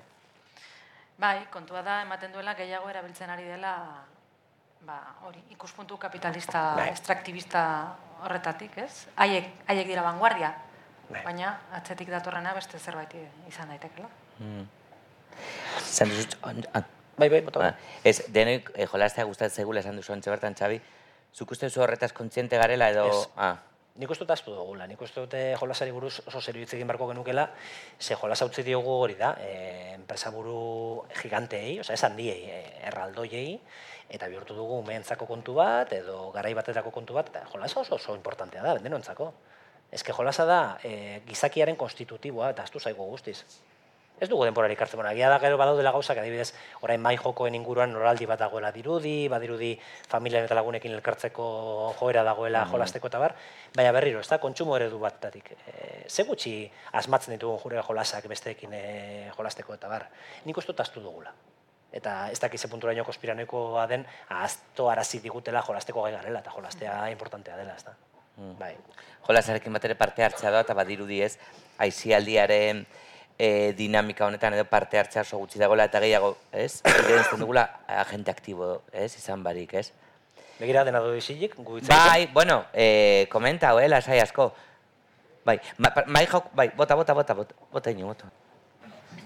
Bai, kontua da ematen duela gehiago erabiltzen ari dela ba, hori, ikuspuntu kapitalista, Bai. extraktibista horretatik, ez? Haiek, haiek dira vanguardia, Bai. baina atzetik datorrena beste zerbait izan daitekela. Zan duzu, on- ah, Bai, bai, bota. ba, ez, denok eh, jolastea gustatzen zaigula esan duzu antxe bertan, Xabi. Zuk uste zu horretaz kontziente garela edo... Ez. Ah, Nik uste dut aztu dugula, nik uste dute jolasari buruz oso serio hitz egin beharko genukela, ze jolasa utzi diogu hori da, e, enpresa buru giganteei, osea, ez handiei, e, erraldoiei, eta bihurtu dugu umeentzako kontu bat, edo garai batetako kontu bat, eta jolasa oso oso importantea da, denontzako. Ez que jolasa da e, gizakiaren konstitutiboa, eta aztu zaigu guztiz. Ez dugu denborarik hartzen, bueno, agia da gero badaudela gauzak, adibidez, orain mai jokoen inguruan noraldi bat dagoela dirudi, badirudi familian eta lagunekin elkartzeko joera dagoela jolasteko eta bar, baina berriro, ez da, kontsumo eredu batatik. E, ze gutxi asmatzen ditugun jure jolasak besteekin e, jolasteko eta bar. Nik uste dut dugula. Eta ez dakize punturaino konspiranoikoa den, ahazto arazi digutela jolasteko gai garela, eta jolastea importantea dela, ez da. Bai. jolasarekin bat ere parte hartzea da, eta badirudi ez, aizialdiaren e, dinamika honetan edo parte hartzea oso gutxi dagoela eta gehiago, ez? Evidentzen dugula agente aktibo, ez? Izan barik, ez? Begira dena du isilik, Bai, bueno, e, komenta, eh, lasai asko. Bai, ma, mai jok, bai, bota, bota, bota, bota, bota ino, bota.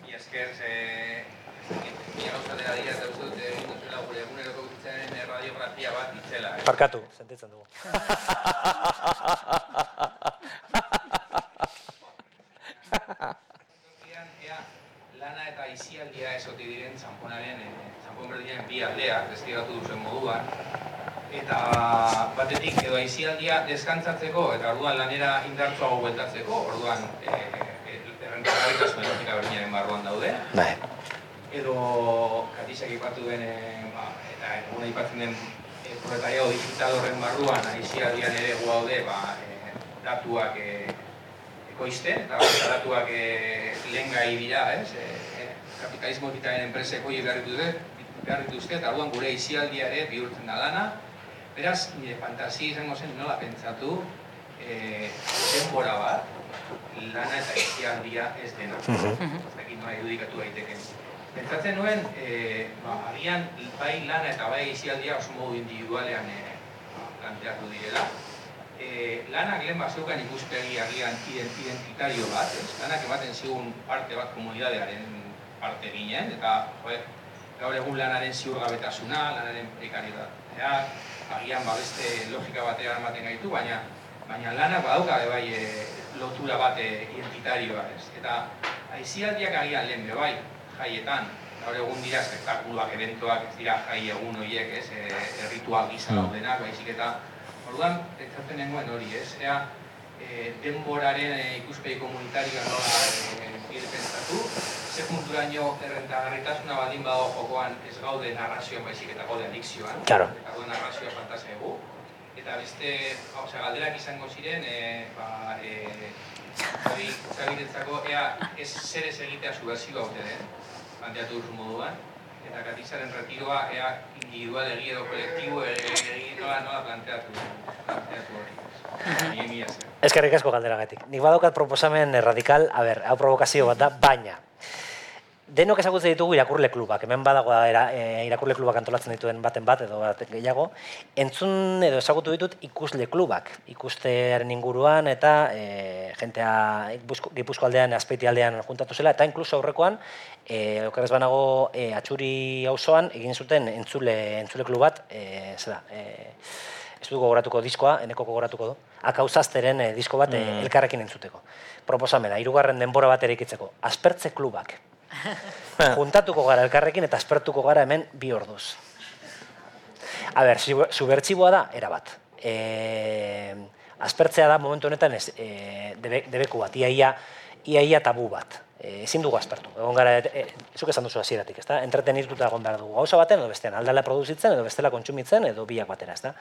Y esker, ze... Mila gauza dela dira, eta uste dute egin duzela gure eguneroko bizitzaren radiografia bat itzela. Eh? Parkatu, sentitzen dugu. Tokian, ea, lana eta esoti diren zanponaren, eh, zanpon berdinen bi aldeak, deskribatu duzen moduan. Eta batetik edo aizialdia deskantzatzeko eta orduan lanera indartsuago bueltatzeko, orduan eh, errentagarritasun logika berdinaren barruan daude. Bai. edo katisak ipatu den, eh, ba, eta egun aipatzen den e, proletariado digital horren barruan, aizialdian ere gaude ba, e, datuak e, ekoizten, eta datuak e, lehen dira, ez? E, kapitalismo ditaren enpresek hori behar dituzte, behar dituzte, eta orduan gure aizialdia ere bihurtzen da lana. Beraz, nire fantasia izango zen nola pentsatu e, denbora bat, lana eta aizialdia ez dena. Ez dakit nola irudikatu daiteken. Pentsatzen nuen, e, ba, agian bai lana eta bai izialdia oso modu individualean e, ba, planteatu direla. e, lanak lehen bazeukan ikuspegi agian identitario bat, ez? Lanak ematen zigun parte bat komunidadearen parte ginen, eta joe, gaur egun lanaren ziurgabetasuna, lanaren prekaritatea, agian ba beste logika batean ematen gaitu, baina baina lanak badauka bai e, lotura bat e, identitarioa, ez? Eta aizialdiak agian lehen bai, jaietan, gaur egun dira espektakuluak, eventoak, ez dira jai egun horiek, ez, e, erritual gisa mm. daudenak, baizik eta Orduan, pentsatzen nengoen hori, ez? Ea, e, denboraren e, ikuspegi komunitarioa nola e, pentsatu, ze punturaino errentagarritasuna baldin badago jokoan ez gaude narrazioan baizik eta gaude adikzioan. Claro. Eta gaude narrazioa fantazia egu. Eta beste, hau, galderak izango ziren, e, ba, e, hori, zabiretzako, ea, ez zer ez egitea subversio haute den, planteatu duzu moduan, eta katizaren retiroa, ea, individual egi edo kolektibo egi nola, nola planteatu, planteatu hori. Eskerrik asko galderagatik. Nik badaukat proposamen radikal, a ber, hau provokazio bat da, baina, denok ezagutzen ditugu irakurle klubak, hemen badagoa era, e, irakurle klubak antolatzen dituen baten bat edo bat gehiago, entzun edo ezagutu ditut ikusle klubak, ikustearen inguruan eta e, jentea gipuzko aldean, azpeiti aldean juntatu zela, eta inkluso aurrekoan, e, okerrez banago e, atxuri hauzoan egin zuten entzule, entzule klubat, e, zera, e, ez dugu gogoratuko diskoa, eneko gogoratuko du, akauzazteren e, disko bat mm. elkarrekin entzuteko. Proposamena, irugarren denbora bat ere ikitzeko, aspertze klubak, Juntatuko gara elkarrekin eta espertuko gara hemen bi orduz. A ber, subertsiboa da, erabat. E, aspertzea da momentu honetan ez, e, debe, debeku bat, iaia, iaia tabu bat. E, ezin dugu aspertu. Egon gara, e, zuk esan duzu hasieratik, ezta? Entretenituta egon behar dugu. Gauza baten, edo bestean, aldala produzitzen, edo bestela kontsumitzen, edo biak batera, ezta?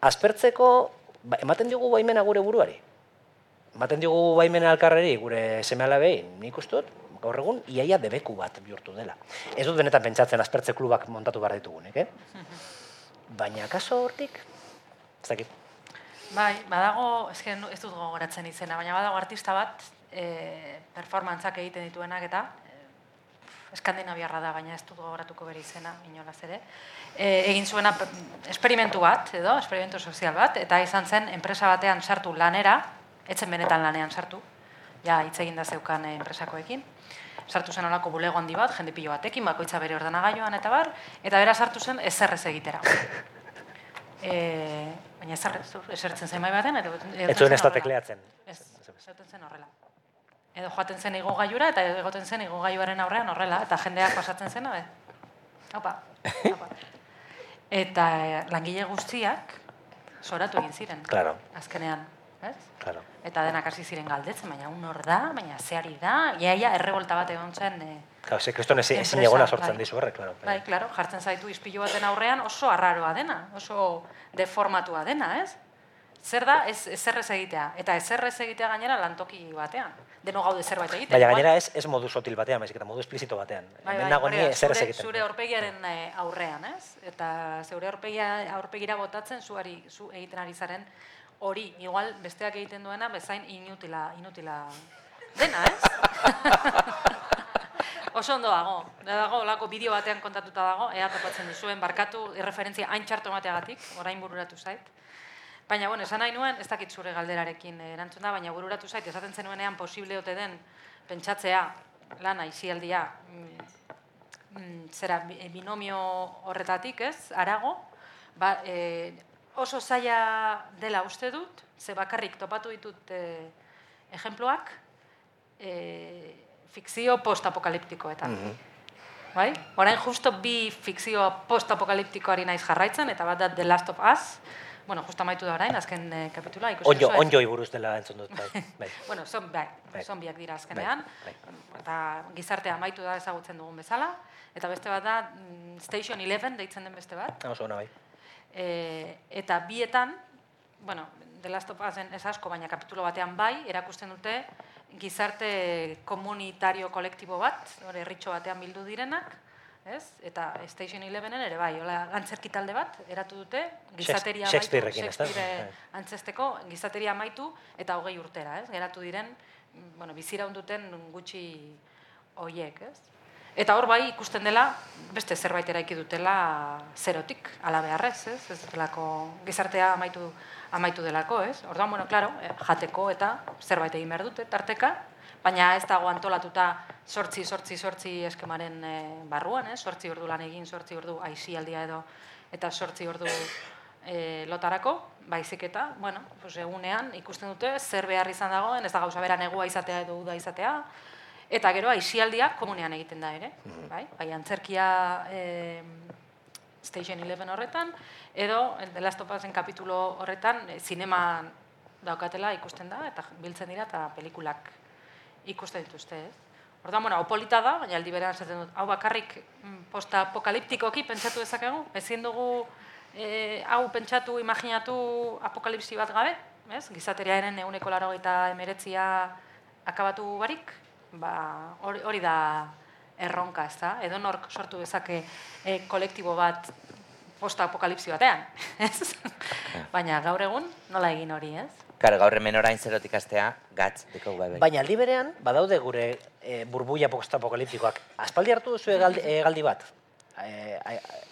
Aspertzeko, ba, ematen dugu baimena gure buruari. Ematen dugu baimena alkarreri gure seme alabei, nik ustut, gaur egun iaia debeku bat bihurtu dela. Ez dut benetan pentsatzen aspertze klubak montatu behar ditugunek, eh? Baina kaso hortik, ez dakit. Bai, badago, ez, ez dut gogoratzen izena, baina badago artista bat, e, performantzak egiten dituenak eta eskandinaviarra da, baina ez dut gogoratuko bere izena, inolaz ere. E, egin zuena esperimentu bat, edo, esperimentu sozial bat, eta izan zen enpresa batean sartu lanera, etzen benetan lanean sartu, ja hitz egin da zeukan enpresakoekin, sartu zen olako bulego handi bat, jende pilo batekin, bakoitza bere ordenagailuan eta bar, eta bera sartu zen ezerrez egitera. E, baina ezerrez, esertzen zen bai baten, eta... Ez zuen ez da tekleatzen. Ez, zen horrela. Edo joaten zen igo gaiura, eta egoten zen igo gaiuaren aurrean horrela, eta jendeak pasatzen zen, be? Opa, opa. Eta eh, langile guztiak, soratu egin ziren. Claro. Azkenean, ez? Claro. Eta denak hasi ziren galdetzen, baina un hor da, baina zeari da, iaia errebolta bat egon zen. E, claro, se kriston ezin egona sortzen bai. dizu horrek, claro. Bai, claro, jartzen zaitu ispilu baten aurrean oso arraroa dena, oso deformatua dena, ez? Zer da, ez, ez zerrez egitea. Eta ez zerrez egitea gainera lantoki batean. Deno gaude zerbait egitea. Baina gainera ez, ez modu sotil batean, baizik eta modu esplizito batean. Bai, bai, nago ni zure, egiten. Zure aurpegiaren eh, aurrean, ez? Eta zure aurpegia, aurpegira botatzen zuari, zu egiten ari zaren hori, igual besteak egiten duena, bezain inutila, inutila dena, ez? Oso ondo dago, dago, olako bideo batean kontatuta dago, ea topatzen duzuen, barkatu, irreferentzia hain txarto mateagatik, orain bururatu zait. Baina, bueno, esan nahi nuen, ez dakit zure galderarekin erantzun da, baina bururatu zait, esaten zenuenean posible ote den, pentsatzea, lana, izialdia, mm, mm, zera, binomio horretatik, ez, arago, ba, e, oso zaila dela uste dut, ze bakarrik topatu ditut e, ejemploak, e, fikzio post-apokaliptikoetan. Mm Bai? Horain justo bi fikzio post-apokaliptikoari naiz jarraitzen, eta bat da The Last of Us, bueno, justo amaitu da orain, azken e, kapitula. Onjo, onjo iburuz dela entzun dut, bai. bai. bueno, son, bai, bai. dira azkenean, bai, bai. eta gizartea amaitu da ezagutzen dugun bezala, eta beste bat da mm, Station 11, deitzen den beste bat. Oso, bai e, eta bietan, bueno, The Last of ez asko, baina kapitulo batean bai, erakusten dute gizarte komunitario kolektibo bat, hori erritxo batean bildu direnak, ez? Eta Station Elevenen ere bai, hola antzerki talde bat eratu dute, gizateria amaitu, Shakespeare bai. antzesteko gizateria amaitu eta hogei urtera, ez? Geratu diren, bueno, bizira duten gutxi hoiek, ez? Eta hor bai ikusten dela, beste zerbait eraiki dutela zerotik, ala beharrez, ez? Ez delako gizartea amaitu, amaitu delako, ez? Orduan, bueno, claro, jateko eta zerbait egin behar dute, tarteka, baina ez dago antolatuta sortzi, sortzi, sortzi eskemaren eh, barruan, ez? Sortzi ordu lan egin, sortzi ordu aizialdia edo, eta sortzi ordu e, lotarako, baizik eta, bueno, pues egunean ikusten dute zer behar izan dagoen, ez da gauza bera negua izatea edo uda izatea, eta gero aizialdia komunean egiten da ere, Mhm. bai? Bai, antzerkia e, Station Eleven horretan, edo The Last of Usen kapitulo horretan, e, zinema daukatela ikusten da, eta biltzen dira, eta pelikulak ikusten dituzte, ez? Orduan, bueno, opolita da, baina aldi berean esaten dut, hau bakarrik mm, postapokaliptikoki pentsatu dezakegu, ezin dugu e, hau pentsatu, imaginatu apokalipsi bat gabe, ez? Gizateriaren euneko laro eta emeretzia akabatu barik, ba, hori, hori da erronka, ez da? Edo nork sortu dezake e, kolektibo bat postapokalipsi batean, ez? Baina gaur egun nola egin hori, ez? Karo, gaur hemen orain zerotik astea, gatz, deko bai bai. Baina aldi berean, badaude gure e, burbuia postapokaliptikoak. Aspaldi hartu duzu egaldi, egaldi bat? E,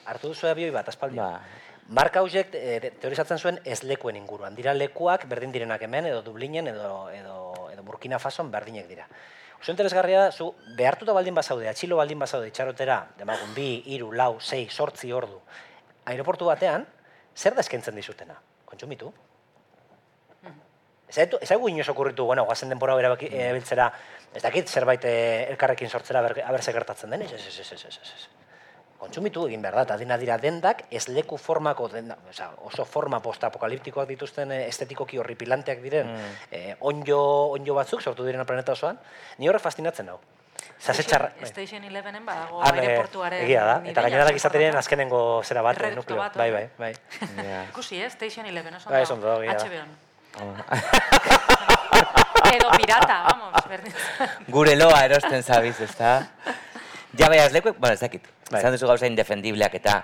hartu duzu abioi bat, aspaldi? Ba. Mark Hausek e, teorizatzen zuen ez lekuen inguruan. Dira lekuak berdin direnak hemen, edo Dublinen, edo, edo, edo Burkina Fason berdinek dira. Oso interesgarria da, zu behartuta baldin bazaude, atxilo baldin bazaude itxarotera, demagun bi, hiru, lau, sei, sortzi ordu, aeroportu batean, zer da eskaintzen dizutena? Kontsumitu? Ez zaitu- ez zaigu inoz okurritu, bueno, guazen denbora hau erabaki- erabiltzera, ez dakit zerbait eh, elkarrekin sortzera ber, aber ze gertatzen den, ez, ez, ez, ez, ez, ez. Kontsumitu egin behar da, eta dina dira dendak, ez leku formako, denda, osea, oso forma postapokaliptikoak dituzten eh, estetikoki horripilanteak diren, Mm. eh, onjo, onjo batzuk sortu diren planeta osoan, ni horrek fastinatzen hau. Zasetxarra, Station, Station Elevenen badago Han, eh, aireportuaren egia da, eta gainera da gizateriaren azkenengo zera bat, eh, nukleo. bat, Bai, bai, bai. Ikusi, eh? Station Eleven, oso Bai, ondo. HBO-n. Edo pirata, vamos, berdin. Gure loa erosten zabiz, ezta? Ja, bai, ez leku, bueno, ez dakit. Bai. Esan duzu gauza indefendibleak eta...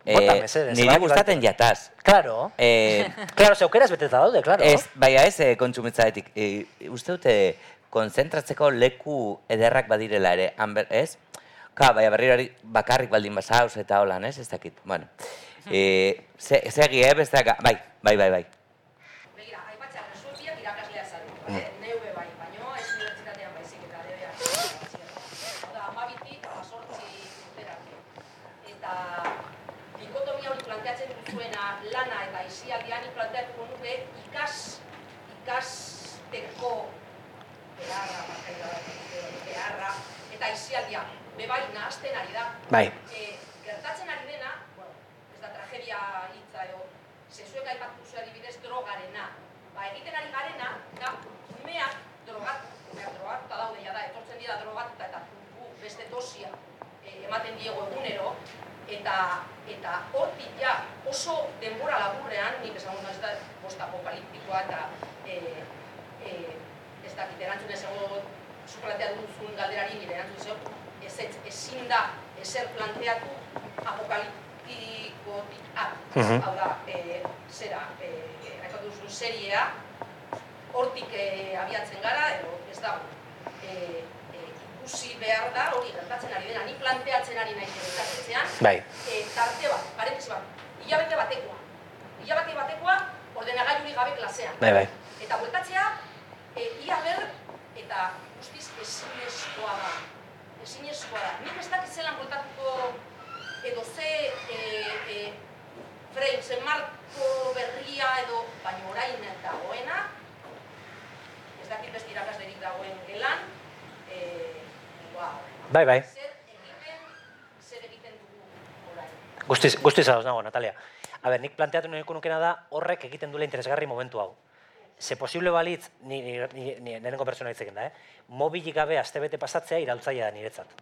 Bota, eh, mesedez, niri bai, gustaten jataz. Claro, Eh, claro, zeukeraz beteta daude, claro. ez, baina ez eh, kontsumitzaetik. E, uste dute konzentratzeko leku ederrak badirela ere, han ber, ez? Ka, baina berriro hori bakarrik baldin basauz eta holan, ez? Ez dakit, bueno. E, ze, segi, eh, besteak, bai, bai, bai, bai. Begira, aipatzea, resuelbiak irakaslea zari, bale? Neube bai, baino ez unibertsitatean baizik eta debea. Hau da, amabitik, amazortzi urterarte. Eta dikotomia hori planteatzen duzuena lana eta isialdian nik planteatuko nuke ikas, ikasteko beharra, barkatu, beharra, eta isialdia, bebai nahazten ari da. Bai. Eh, gertatzen ari dena, bueno, ez da tragedia hitza edo, zezuek aipatu zu adibidez drogarena. Ba, egiten ari garena, da, umeak drogatu, umeak drogatuta daude, ja da, etortzen dira drogatuta eta gu beste dosia eh, ematen diego egunero, eta eta hortik ja oso denbora laburrean, nik esango ez da postapokaliptikoa eta eh, eh, ez dakit erantzun ez ego planteatu duzun galderari nire erantzun zeu, ez, ez, ezin da ezer planteatu apokaliptikotik at. Mhm. Hau da, e, zera, e, aipatu duzun seriea, hortik e, abiatzen gara, edo ez dago. E, e, ikusi behar da, hori gertatzen ari dena, ni planteatzen ari naiz gertatzean, Bai. e, tarte bat, parentesi bat, hilabete batekoa. Hilabete batekoa, ordenagailurik gabe klasean. Bai, bai. Eta bueltatzea, e, ia ber, eta guztiz ezinezkoa da. Ezinezkoa da. Nik ez dakit zelan bueltatuko edo ze e, e, frame, ze marko berria edo, baina orain dagoena, ez dakit beste irakaslerik dagoen gelan, e, wow. Bai, bai. Zer egiten, zer egiten dugu orain. Guztiz, guztiz ados nago, Natalia. A ber, nik planteatu nahiko nukena da horrek egiten duela interesgarri momentu hau. Ze posible balitz, ni, ni, ni, ni nirengo pertsona hitz da, eh? Mobilik gabe astebete pasatzea iraultzaia da niretzat.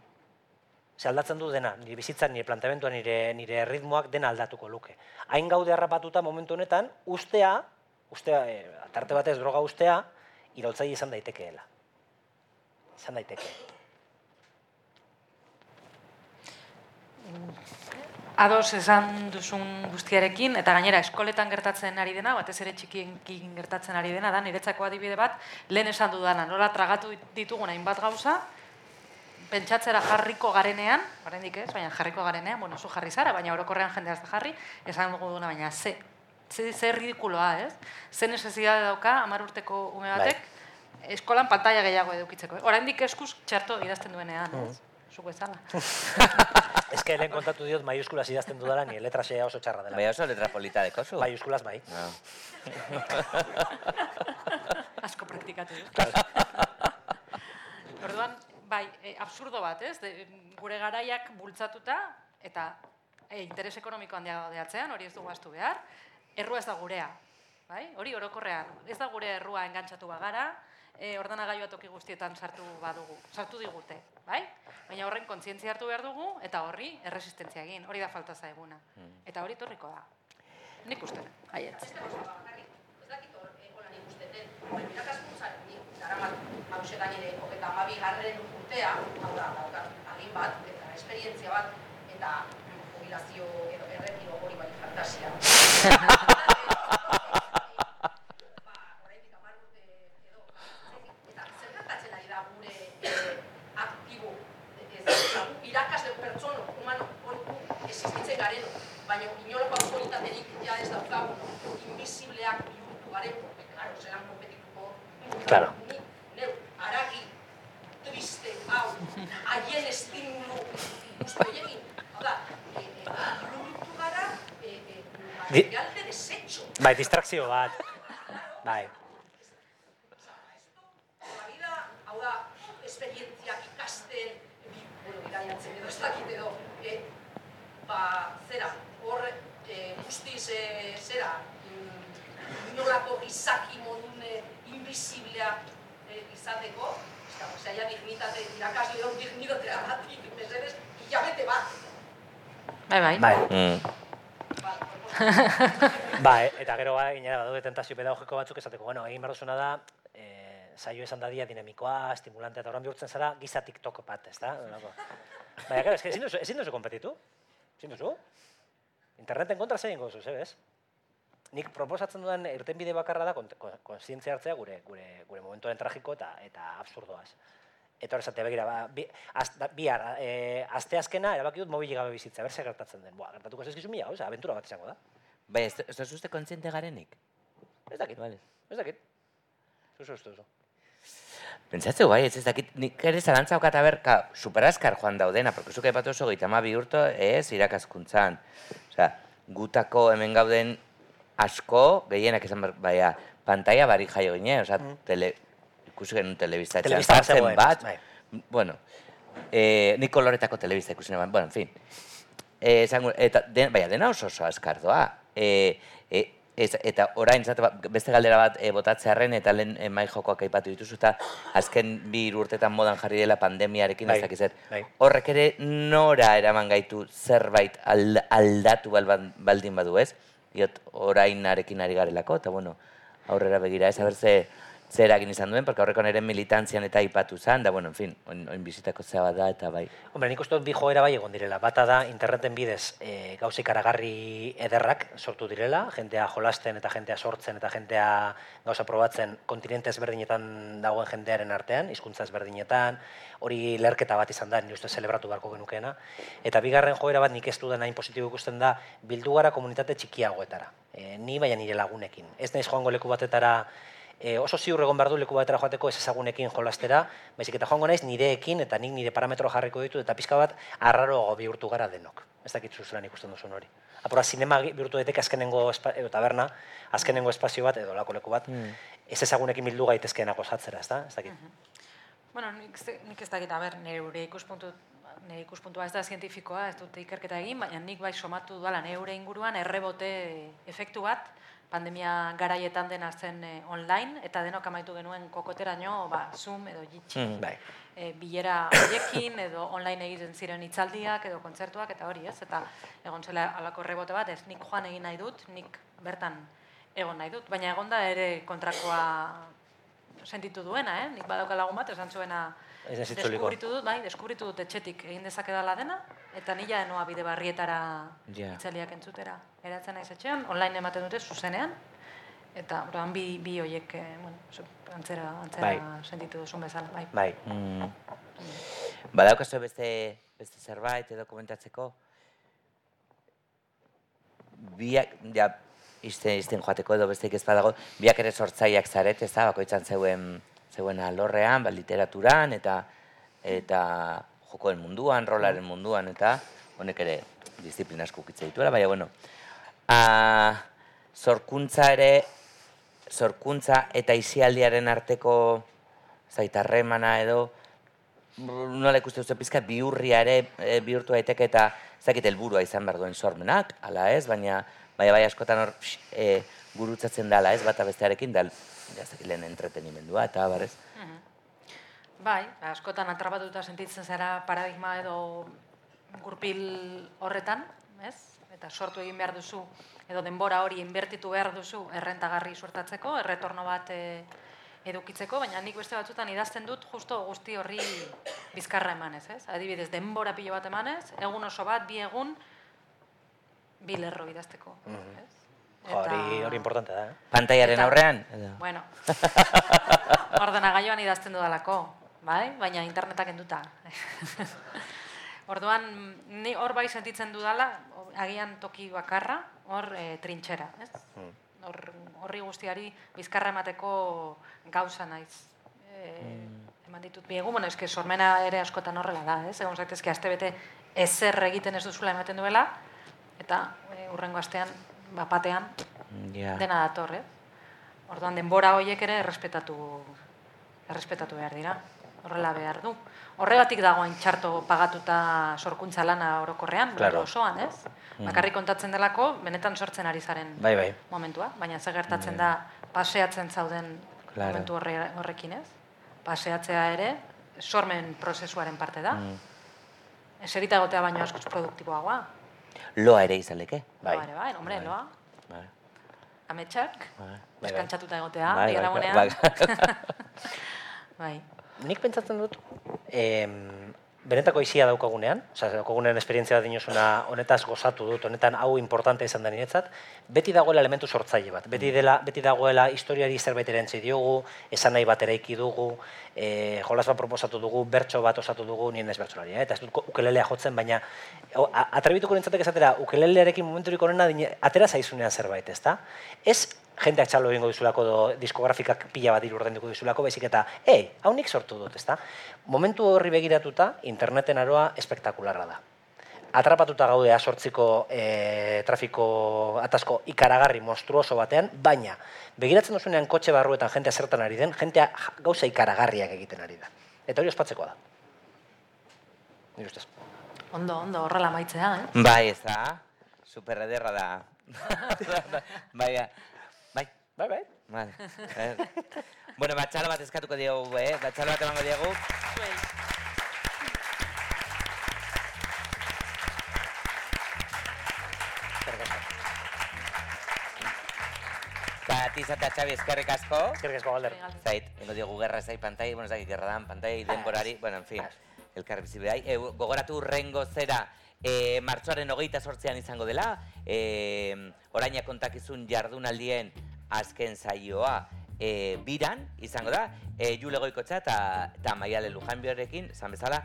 Ze aldatzen du dena, nire bizitzan, nire planteamentua, nire, nire ritmoak dena aldatuko luke. Hain gaude harrapatuta momentu honetan, ustea, ustea, e, tarte batez droga ustea, iraultzaile izan daitekeela. Izan daiteke. Ados esan duzun guztiarekin, eta gainera eskoletan gertatzen ari dena, batez ere txikiekin gertatzen ari dena, da niretzako adibide bat, lehen esan dudana, nola tragatu ditugun hainbat gauza, pentsatzera jarriko garenean, oraindik ez, baina jarriko garenean, bueno, zu jarri zara, baina orokorrean jendea ez da jarri, esan dugu duna, baina ze, ze, ze ridikuloa, ez? Ze necesidade dauka, amar urteko ume Bai. batek, eskolan pantalla gehiago edukitzeko. Oraindik eskuz txarto idazten duenean, ez? Zuko ezala. Ez que lehen kontatu diot maiuskulas idazten dudala, ni letra xea oso txarra dela. Bai oso letra polita dekozu. Maiuskulas bai. No. asko praktikatu dut. Orduan, bai, e, absurdo bat, ez? De, gure garaiak bultzatuta eta e, interes ekonomiko handia daude atzean, hori ez dugu astu behar. Errua ez da gurea, bai? Hori orokorrean, ez da gure errua engantzatu bagara, e, ordenagailua toki guztietan sartu badugu, sartu digute, bai? Baina horren kontzientzia hartu behar dugu eta horri erresistentzia egin, hori da falta zaiguna. Eta hori torriko da. Nik uste, haietz. Ez dakit hor eh, hola nik uste den, baina irakaskuntzan nik daramat hause gainere hogeita hamabi garren urtea, hau da, agin bat, eta esperientzia bat, eta jubilazio edo erretiro hori bai fantasia. Ba, oraindik hamar urte edo, eta zer gertatzen ari da gure eh, aktibo, ez, oza, gu irakasle pertsono, humano, hori gu existitzen garen, baina inolako autoritaterik ja ez daukagu, invisibleak bihurtu garen, claro, zelan kompetituko. Claro. Ni, neu, aragi, triste, hau, haien estimulu, guzti horiekin, hau da, e, e, bihurtu gara, e, e, Di-. Bai, distrakzio bat. Bai. Vida, hau da, esperientziak ikasten, bueno, bidaiatzen edo ez dakit edo, e, ba, zera, hor, e, guztiz, e, zera, mm, inolako gizaki invisiblea e, izateko, ez da, osea, ja dignitate, irakasle hon dignitatea batik, mesedez, hilabete bat. Bai, bai. Bai. Mm. Ba, eta gero bai, gainera badaude tentazio pedagogiko batzuk esateko, bueno, egin behar duzuna da, eh, saio esan dadia dinamikoa, estimulantea, eta orain bihurtzen zara, giza TikTok bat, ez da? Baina, eske ezin duzu, ezin duzu kompetitu? Ezin duzu? Interneten kontra zein gozu, zebez? Nik proposatzen dudan irtenbide bakarra da kont- ko- kontzientzia hartzea gure, gure, gure momentuaren tragiko eta, eta absurdoaz. Eta esatea, begira, ba, bi, az, da, bihar, e, asteazkena erabaki dut mobili gabe bizitza, ber zer gertatzen den. Boa, gertatuko zezkizu mila, gauza, abentura bat izango da. Bai, ez, ez dut uste kontziente garenik? Ez dakit, Vale. ez dakit. Zuzu, zuzu, zuzu. Pentsatzeu bai, ez ez dakit, nik ere zalantza daukat aber, ka, superaskar joan daudena, porque zuke epatu oso gehieta ma urto ez irakaskuntzan. Osea, gutako hemen gauden asko, gehienak esan baina, pantalla barik jaio gine, osea, tele, ikusi genuen telebista etxean Telebista bat zegoen, bat, bai. bueno, eh, nik koloretako telebista ikusi neban, bueno, en fin. Eh, esango, eta den, baina dena oso oso askar doa. Eh, eh, ez, eta orain zate, beste galdera bat e, botatzearren eta lehen e, mai jokoak aipatu dituzu eta azken bi urtetan modan jarri dela pandemiarekin Bai, ez bai. Horrek ere nora eraman gaitu zerbait ald- aldatu baldin badu ez? Diot orainarekin ari garelako eta bueno, aurrera begira ez aber ze zer eragin izan duen, porque aurreko nire militantzian eta aipatu zan, da bueno, en fin, oin, oin bizitako zea bat da eta bai. Hombre, nik uste dut bi joera bai egon direla. Bata da interneten bidez e, gauza ikaragarri ederrak sortu direla, jentea jolasten eta jentea sortzen eta jentea gauza probatzen kontinente ezberdinetan dagoen jendearen artean, hizkuntza ezberdinetan, hori lerketa bat izan da, ni uste zelebratu beharko genukeena. Eta bigarren joera bat nik ez dudan hain positibo ikusten da, bildu gara komunitate txikiagoetara. E, ni baina nire lagunekin. Ez naiz joango leku batetara e, oso ziur egon behar du leku batera joateko ez ezagunekin jolastera, baizik eta joango naiz nireekin eta nik nire parametro jarriko ditu eta pizka bat arraroago bihurtu gara denok. Ez dakit zuzelan ikusten duzun hori. Apura, sinema bihurtu daiteke azkenengo espa, edo taberna, azkenengo espazio bat edo lako leku bat, ez ezagunekin bildu gaitezkeenak osatzera, ez da? Ez dakit. Bueno, nik, nik ez dakit, aber, nire ikuspuntu, nire ikuspuntua ez da zientifikoa, ez dute ikerketa egin, baina nik bai somatu dudala neure inguruan errebote efektu bat, pandemia garaietan dena zen eh, online, eta denok amaitu genuen kokoteraino, ba, Zoom edo Jitsi. Mm. Bai. e, bilera horiekin edo online egiten ziren hitzaldiak edo kontzertuak eta hori, ez? Eta egon zela halako rebote bat, ez nik joan egin nahi dut, nik bertan egon nahi dut, baina egonda ere kontrakoa sentitu duena, eh? Nik badauka lagun bat esan zuena deskubritu dut, bai, deskubritu dut etxetik egin dezakedala dena eta nila enoa bide barrietara Ja. hitzaldiak entzutera. Eratzen naiz etxean, online ematen dute zuzenean eta orduan bi bi hoiek, eh, bueno, antzera antzera Bai. sentitu duzun bezala, bai. Bai. Mm. Badaukazu beste, beste zerbait edo komentatzeko? Biak, ja, izten, izten joateko edo besteik ez badago, biak ere sortzaileak zaret, ez da, bakoitzan zeuen, zeuen alorrean, ba, literaturan, eta eta jokoen munduan, rolaren munduan, eta honek ere disiplina asko dituela, baina, bueno, a, zorkuntza ere, zorkuntza eta isialdiaren arteko zaitarremana edo, nola ikuste duzu pizkat bihurria ere e, bihurtu daiteke eta zakit helburua izan behar duen sormenak, ala ez, baina bai bai askotan hor e, gurutzatzen dala ez, bata bestearekin, da, ja, zakit lehen entretenimendua, eta barez. Bai, askotan atrapatuta sentitzen zara paradigma edo gurpil horretan, ez? Eta sortu egin behar duzu, edo denbora hori inbertitu behar duzu errentagarri suertatzeko, erretorno bat e, edukitzeko, baina nik beste batzutan idazten dut justo guzti horri bizkarra emanez, ez? Adibidez, denbora pilo bat emanez, egun oso bat, bi egun, bi lerro idazteko, ez? Hori, hori importante da, eh? Pantaiaren Eta- aurrean? Edo? Bueno, ordenagailuan idazten dudalako, bai? Baina internetak enduta. Orduan, ni hor bai sentitzen dudala, agian toki bakarra, hor e, trintxera, ez? Hor, horri guztiari bizkarra emateko gauza naiz. E, Eman ditut biegu, bueno, eske sormena ere askotan horrela da, ez? Egon zaitezke aste bete ezer egiten ez duzula ematen duela, eta e, urrengo astean, bapatean, Ja. dena dator, eh? Orduan denbora horiek ere errespetatu errespetatu behar dira. Horrela behar du. Horregatik dago hain txarto pagatuta sorkuntza lana orokorrean, Claro. osoan, ez? Bakarrik kontatzen delako, benetan sortzen ari zaren Bai, bai. momentua, baina ze gertatzen da paseatzen zauden Claro. momentu horre, horrekin, ez? Paseatzea ere sormen prozesuaren parte da. Mm. Eserita egotea baino askoz produktiboagoa. Loa ere izaleke. Bai. Bai, bai, hombre, Bai. loa, Bai. ametsak, Bai. bai. egotea, Bai, bai, bai. Bai. Nik pentsatzen dut, em, benetako izia daukagunean, osea, daukagunean esperientzia bat dinosuna honetaz gozatu dut, honetan hau importante izan da niretzat, beti dagoela elementu sortzaile bat. Beti, dela, beti dagoela historiari zerbait erantzi diogu, esan nahi bat eraiki dugu, e, jolas bat proposatu dugu, bertso bat osatu dugu, nien ez bertsolari, eh? eta ez dut ukelelea jotzen, baina atrebituko nintzatek esatera, ukelelearekin momenturik onena atera zaizunean zerbait, ezta? Ez jendeak txalo egingo dizulako do, diskografikak pila bat diru ordainduko dizulako, baizik eta, ei, hau nik sortu dut, ezta? Momentu horri begiratuta, interneten aroa espektakularra da. Atrapatuta gaude sortziko e, trafiko atasko ikaragarri monstruoso batean, baina begiratzen duzunean kotxe barruetan jentea zertan ari den, jentea gauza ikaragarriak egiten ari da. Eta hori ospatzekoa da. Nire ustez. Ondo, ondo, horrela maitzea, eh? Bai, ez da? Super ederra da. bai, bai, Bai, vale. Eh. bueno, batxalo bat eskatuko diogu, eh? Batxalo bat emango diogu. Katiz eta Xabi eskerrik asko. Eskerrik asko galder. Zait, eno diogu gerra zait pantai, bueno, zait, gerra dan pantai, denborari, bueno, en fin, elkar bizi behai. E, gogoratu urrengo zera, e, martxoaren hogeita sortzean izango dela, e, oraina kontakizun jardunaldien azken zaioa e, biran izango da, e, Jule Goikotxa eta, Maiale Lujanbiorekin, esan bezala,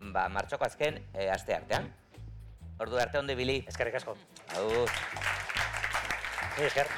ba, martxoko azken e, aste artean. Ordu arte onde bili. Eskerrik asko. Agur. Esker.